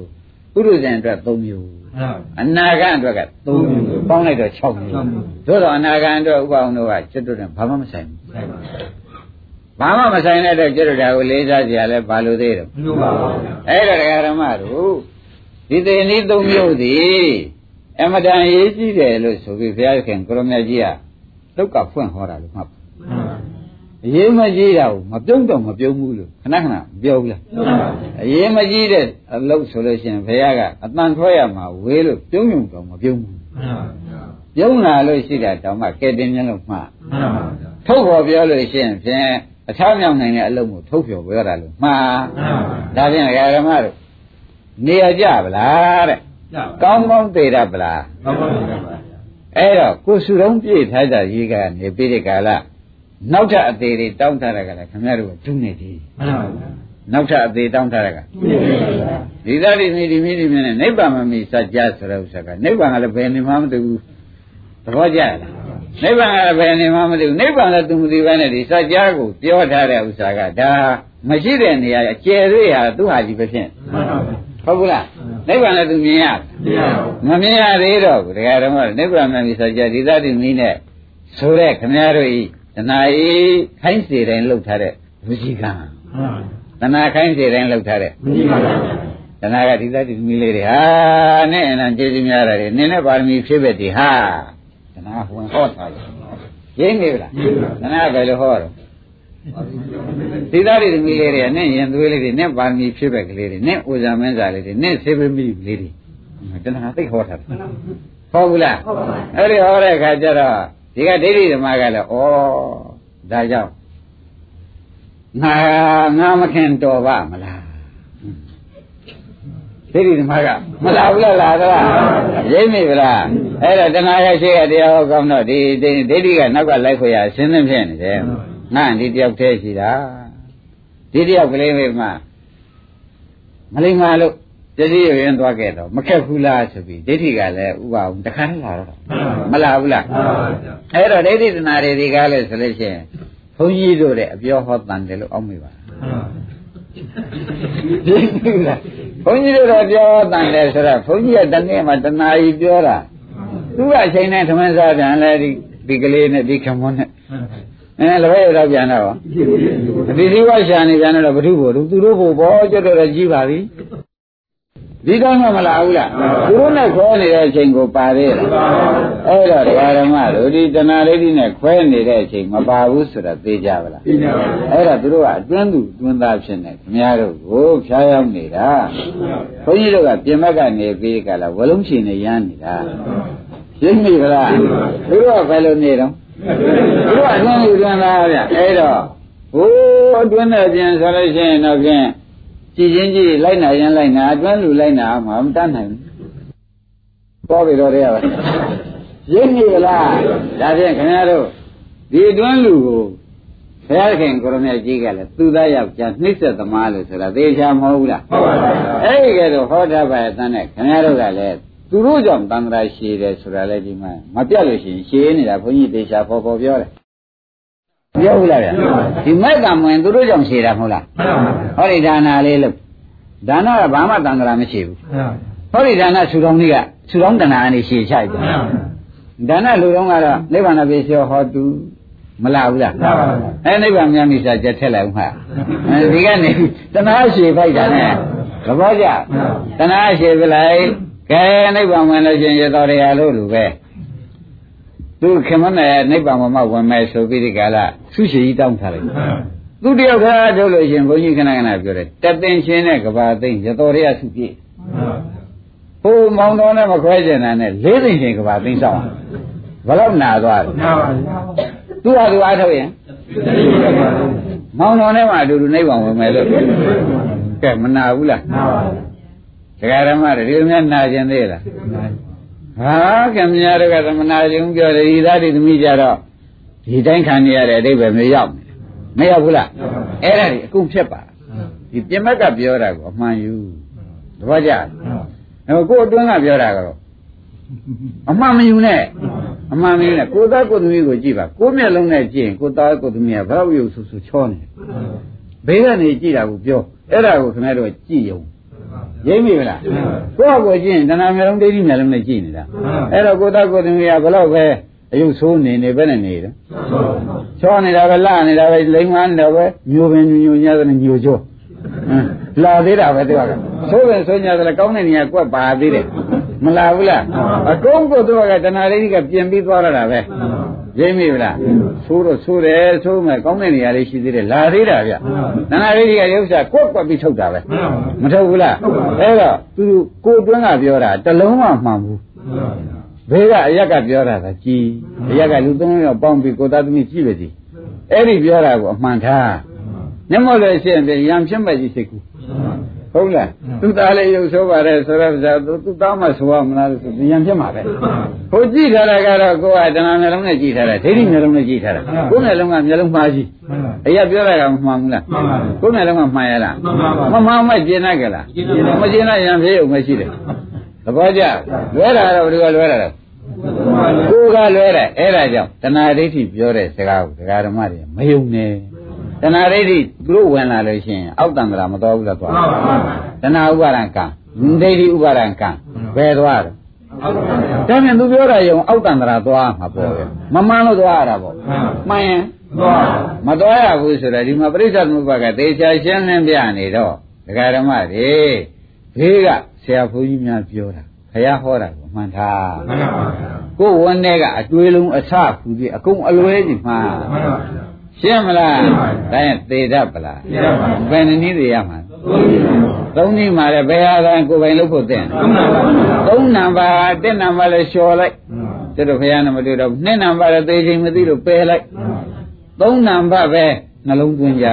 ပုရုဇဉ်အတွက်၃မျိုးမှန်ပါအနာဂတ်အတွက်က3မျိုးပေါင်းလိုက်တော့6မျိုးသို့တော့အနာဂတ်အတွက်ဥပအောင်တို့ကကျွတ်တို့နဲ့ဘာမှမဆိုင်ဘူးဆိုင်ပါဘာမှမဆိုင်တဲ့အတွက်ကျွတ်တို့ဒါကိုလေးစားကြရလဲဘာလို့သေးတော့ဘူးပါဗျာအဲ့ဒါဓမ္မတို့ဒီသေနည်း၃မျိုးသည် အမတန်ရေးကြည့်တယ်လို့ဆိုပြီးဘုရားခင်ကိုရမကြီးကလောက်ကဖွင့်ဟောတာလို့မှတ်ပါအရေးမကြီးတာကိုမပြုံးတော့မပြုံးဘူးလို့ခဏခဏပြောဘူးလားအရေးမကြီးတဲ့အလုပ်ဆိုလို့ရှိရင်ဘုရားကအတန်ထွက်ရမှာဝေးလို့ပြုံးပြုံတော့မပြုံးဘူးပြုံးလာလို့ရှိတာတောင်မှကဲတင်မျက်လုံးမှားထုတ်ဖို့ပြောလို့ရှိရင်ဖြင့်အချောင်းမြောင်နိုင်တဲ့အလုပ်ကိုထုတ်ပြောပြောတာလို့မှားဒါဖြင့်ဓမ္မတို့နေရကြဗလားတဲ့ ကောင်းကောင်းသိရပလားအဲ့တော့ကိုစုတုံးပြည့်ထားကြရေးကနေပြီးတဲ့ကာလနောက်ထပ်အသေးတွေတောင်းထားတာကလည်းခင်ဗျားတို့ကဒုနေသေးနောက်ထပ်အသေးတောင်းထားတာကဒီသားဒီမိဒီမိဒီမြနဲ့နိဗ္ဗာန်မမီစัจ जा ဆိုတဲ့ဥစ္စာကနိဗ္ဗာန်ကလည်းဘယ်နေမှမသိဘူးသဘောကျလားနိဗ္ဗာန်ကလည်းဘယ်နေမှမသိဘူးနိဗ္ဗာန်လည်းသူမသိဘဲနဲ့ဒီစัจ जा ကိုပြောထားတဲ့ဥစ္စာကဒါမရှိတဲ့နေရာအကျယ်သေးဟာသူ့ဟာကြီးပဲဖြစ် ဟုတ်ဘူးလားနိဗ္ဗာန်လည်းသူမြင်ရမမြင်ရသေးတော့ဘူးတရားဓမ္မနိဗ္ဗာန်မှမီစัจ जा ဒီသားဒီမိနဲ့ဆိုတဲ့ခင်ဗျားတို့ဤတဏှာဤခိုင်းစေတိုင်းလှုပ်ထားတဲ့ဝစီကံတဏှာခိုင်းစေတိုင်းလှုပ်ထားတဲ့ဝစီကံတဏှာကဒီသားဒီသမီးလေးတွေဟာနဲ့အနံကျေးဇူးများတာတွေနင်းနဲ့ပါရမီဖြစ်ပဲဒီဟာတဏှာဝင်ဟောထားတယ်ရင်းနေလားတဏှာဘယ်လိုဟောတော့ ဒီသားဒီသမီးလေးတွေကနဲ့ရင်သွေးလေးတွေနဲ့ပါရမီဖြစ်ပဲကလေးတွေနဲ့ဥဇာမင်းစာလေးတွေနဲ့ဆေးပမီလေးတွေတဏှာသိဟောထားတယ်ဟုတ်ဘူးလားအဲ့ဒီဟောတဲ့အခါကျတော့ဒီကဒိဋ္ဌိဓမ္မကလည်းဩဒါကြောင့်ငါငါမခင်တော်ပါမလားဒိဋ္ဌိဓမ္မကမလာဘူးလားလာတော့ရိမ့်မိဗလားအဲ့ဒါတဏှာရရှိရတရားဟောကောင်းတော့ဒီဒိဋ္ဌိကနောက်ကလိုက်ခွေရအစင်းသင်းဖြစ်နေတယ် ငါဒီတယောက်တည်းရှိတာဒီတယောက်ကလေးပဲမှမလိမ္မာလို့တတိယရင်သွားခဲ့တော့မခက်ဘူးလားဆိုပြီးဒိဋ္ဌိကလည်းဥပအောင်တခါလာတော့မလာဘူးလားအဲ့တော့ဒိဋ္ဌိတနာတွေဒီကားလဲဆိုလို့ရှိရင်ဘုန်းကြီးတို့တဲ့အပြောဟောတန်တယ်လို့အောက်မိပါဒီကိလားဘုန်းကြီးတို့တော့ပြောတန်တယ်ဆိုတော့ဘုန်းကြီးကတနေ့မှတနာကြီးပြောတာသူကအချိန်နဲ့သမန်းစားပြန်လဲဒီဒီကလေးနဲ့ဒီခမွန်းနဲ့ အဲလည်းပဲတော့ပြန်တော့ဒီဒီဝရှာနေပြန်တော့ဘုသူ့ဘုသူတို့ဘုဘောကျွတ်တော့ကြီးပါပြီဒီတိုင်းမှမလာဘူးလားသူတို့နဲ့ခွဲနေတဲ့အချိန်ကိုပါသေးလားအဲ့တော့ဓမ္မတို့ဒီတဏှာရိဋ္ဌိနဲ့ခွဲနေတဲ့အချိန်မပါဘူးဆိုတာသိကြပါလားသိကြပါဘူးအဲ့တော့သူတို့ကအတွင်းသူအတွင်းသားဖြစ်နေခင်ဗျားတို့ကိုဖြားရောက်နေတာဘုန်းကြီးတို့ကပြင်မကနေပြီးကြလားဝလုံးချင်နေရမ်းနေတာရှင်းပြီကလားသူတို့ကဘယ်လိုနေတော့ သူတို့ကအတွင်းသူအတွင်းသားဗျအဲ့တော့ဟိုးအတွင်းနဲ့ပြင်ဆိုလို့ရှိရင်တော့ဖြင့်ကြည်ချင်းကြည်လိုက်နာရင်လိုက်နာအတွန်းလူလိုက်နာမှာမတတ်နိုင်ဘူးပေါ်ပြီတော့တည်းရပါရင်းနေလားဒါဖြင့်ခင်ဗျားတို့ဒီအတွန်းလူကိုဘုရားခင်ကိုရမကြီးကလည်းသူသားယောက်ျားနှိမ့်ဆက်သမားလို့ဆိုတာသေချာမဟုတ်ဘူးလားဟုတ်ပါဘူးအဲ့ဒီကဲတော့ဟောတာပါတန်းနဲ့ခင်ဗျားတို့ကလည်း သူတို့ကြောင့်တန်ត្រာရှည်တယ်ဆိုတာလည်းဒီမှာမပြတ်လို့ရှိရင်ရှည်နေတာဘုန်းကြီးသေချာပေါ်ပေါ်ပြောတယ်ပြောဘူးလားဗျဒီမဲ့ကံဝင်သူတို့ကြောင့်ရှည်တာမဟုတ်လားဟောဒီဒါနာလေးလို့ဒါနာကဘာမှတန်ត្រာမရှိဘူးဟောဒီဒါနာဆူတော်ကြီးကဆူတော်တဏှာအနေရှည်ချိုက်တယ်ဒါနာလူတော်ကတော့နိဗ္ဗာန်ပြေလျှောဟောသူမလာဘူးလားအဲနိဗ္ဗာန်မြတ်မိစာကြက်ထက်လိုက်ဦးမှာအဲဒီကနေတဏှာရှည်ဖိုက်တာနဲ့သဘောကျတဏှာရှည်ပြလိုက် ကဲနိဗ္ဗာန်ဝင်လို့ချင်းရတော်ရရလို့လူပဲသူခင်မနဲ့နိဗ္ဗာန်မမဝင်မယ်ဆိုပြီးဒီကလာဆုရှိကြီးတောင်းထားလိုက်သူတယောက်ခါထုတ်လို့ရှင်ဘုန်းကြီးခဏခဏပြောတယ်တသိင်ချင်းနဲ့ကဘာသိင်ရတော်ရရဆုပြည့်ဟိုမောင်တော်နဲ့မခွဲကျင်တာနဲ့လေးသိင်ချင်းကဘာသိင်ဆောင်ဘယ်တော့နာသွားလဲနာပါဘူးသူဟာသူအားထုတ်ရင်မောင်တော်နဲ့မှအတူတူနိဗ္ဗာန်ဝင်မယ်လို့ကဲမနာဘူးလားနာပါဘူး ဒကာရမတွေဒီလိုများနာကျင်သေးလားဟာခင်ဗျားတို့ကသမနာကျင်ပြောတယ်ဒီသားဒီသမီးကြတော့ဒီတိုင်းခံနေရတဲ့အတိတ်ပဲမရောက်မရောက်ဘူးလားအဲ့ဒါကြီးအကုန်ဖြစ်ပါဒီပြင်မက်ကပြောတာကိုအမှန်ယူတပည့်ကြအဲ့ကိုအတွင်းကပြောတာကတော့အမှန်မယူနဲ့အမှန်မယူနဲ့ကိုသားကိုသမီးကိုကြည့်ပါကိုမျက်လုံးနဲ့ကြည့်ရင်ကိုသားကိုသမီးကဘာလို့ယူဆူဆူချောနေဘေးကနေကြည့်တာကိုပြောအဲ့ဒါကိုခင်ဗျားတို့ကြည့်ရုံ ရိပ်မိမလားကိုယ့်ကိုကြည့်ရင်တဏှာမျိုးလုံးဒိဋ္ဌိမျိုးလုံးနဲ့ကြည့်နေတာအဲ့တော့ကိုသားကိုသမီးကဘလို့ပဲအယုတ်ဆိုးနေနေပဲနဲ့နေတယ်ချောနေတာပဲလာနေတာပဲလိမ်မနေတာပဲညိုပင်ညိုညတဲ့ညိုကျော်လာသေးတာပဲသူကဆိုးပင်ဆိုးညတယ်ကောင်းတဲ့နေရာကွက်ပါသေးတယ်မလာဘူးလားအကုန်ကိုသူကတဏှာလေးကပြင်ပြီးသွားရတာပဲ ရင်းမိဗလားဆိုးတော့ဆိုးတယ်ဆိုးမယ်ကောင်းတဲ့နေရာလေးရှိသေးတယ်လာသေးတာဗျတဏှာလေးကရုပ်စာကွက်ကွက်ပြီးထုတ်တာပဲမထုတ်ဘူးလားအဲ့တော့သူကိုတွင်းကပြောတာတလုံးမှမှန်ဘူးဘေးကအရက်ကပြောတာကကြည်အရက်ကလူသုံးယောက်ပေါင်းပြီးကိုသားသမီးကြည့်ပဲကြည်အဲ့ဒီပြောတာကိုအမှန်ထားမျက်မှောက်လည်းရှိရင်ရံဖြစ်မဲ့ကြီးစိတ်ကူ ဟုတ်လားသူသားလေးရုပ်ဆိုးပါတယ်ဆိုတော့ဗျာသူသူသားမှဆိုရမလားဆိုရံဖြစ်မှာပဲဟိုကြည့်ထားတာကတော့ကိုယ်ကတဏှာမျိုးလုံးနဲ့ကြည့်ထားတာဒိဋ္ဌိမျိုးလုံးနဲ့ကြည့်ထားတာကိုယ်မျိုးလုံးကမျိုးလုံးမှားကြီးအရာပြောတာကမမှန်ဘူးလားကိုယ်မျိုးလုံးကမှန်ရလားမမှန်မှကျင်နိုင်ကြလားမကျင်နိုင်ရံဖြစ်ုံမရှိတယ်သဘောကျလွဲတာတော့ဒီကလွဲတာတော့ကိုယ်ကလွဲတယ်အဲ့ဒါကြောင့်တဏှာဒိဋ္ဌိပြောတဲ့စကားကိုဒကာဓမ္မတွေမယုံနဲ့ တဏှာဒိဋ္ဌိသူတို့ဝင်လာလို့ရှိရင်အောက်တံ္ဍရာမတော်ဘူးလားသွားတဏှာဥပါဒံကံဒိဋ္ဌိဥပါဒံကံဘယ်သွားတယ်ဒါနဲ့သူပြောတာယုံအောက်တံ္ဍရာသွားမှာပေါ့ဗျမမှန်လို့သွားရတာပေါ့မှန်ရင်မသွားရဘူးဆိုတော့ဒီမှာပရိစ္ဆေသမုပ္ပါကသေချာရှင်းလင်းပြနေတော့ဒကာဓမ္မတွေဘေးကဆရာဘုန်းကြီးများပြောတာဘုရားဟောတာကိုမှန်ထားကိုယ်ဝန်ထဲကအတွေးလုံးအဆဖူပြီးအကုန်အလွဲကြီးမှာ ရှင်းမလားဒါရင်သေတတ်ပလားဘယ်နည်းသေးရမှာသုံးနည်းမှာလည်းဘယ်ဟာကကိုယ်ပိုင်လုပ်ဖို့သင့်သုံးနံပါတ်တစ်နံပါတ်လည်းလျှော်လိုက်ကျတော့ဘုရားနဲ့မတွေ့တော့နှစ်နံပါတ်လည်းသေချိန်မသိလို့ပယ်လိုက်သုံးနံပါတ်ပဲနှလုံးသွင်းကြ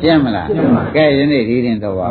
ရှင်းမလားကဲယနေ့ဒီရင်တော့ပါ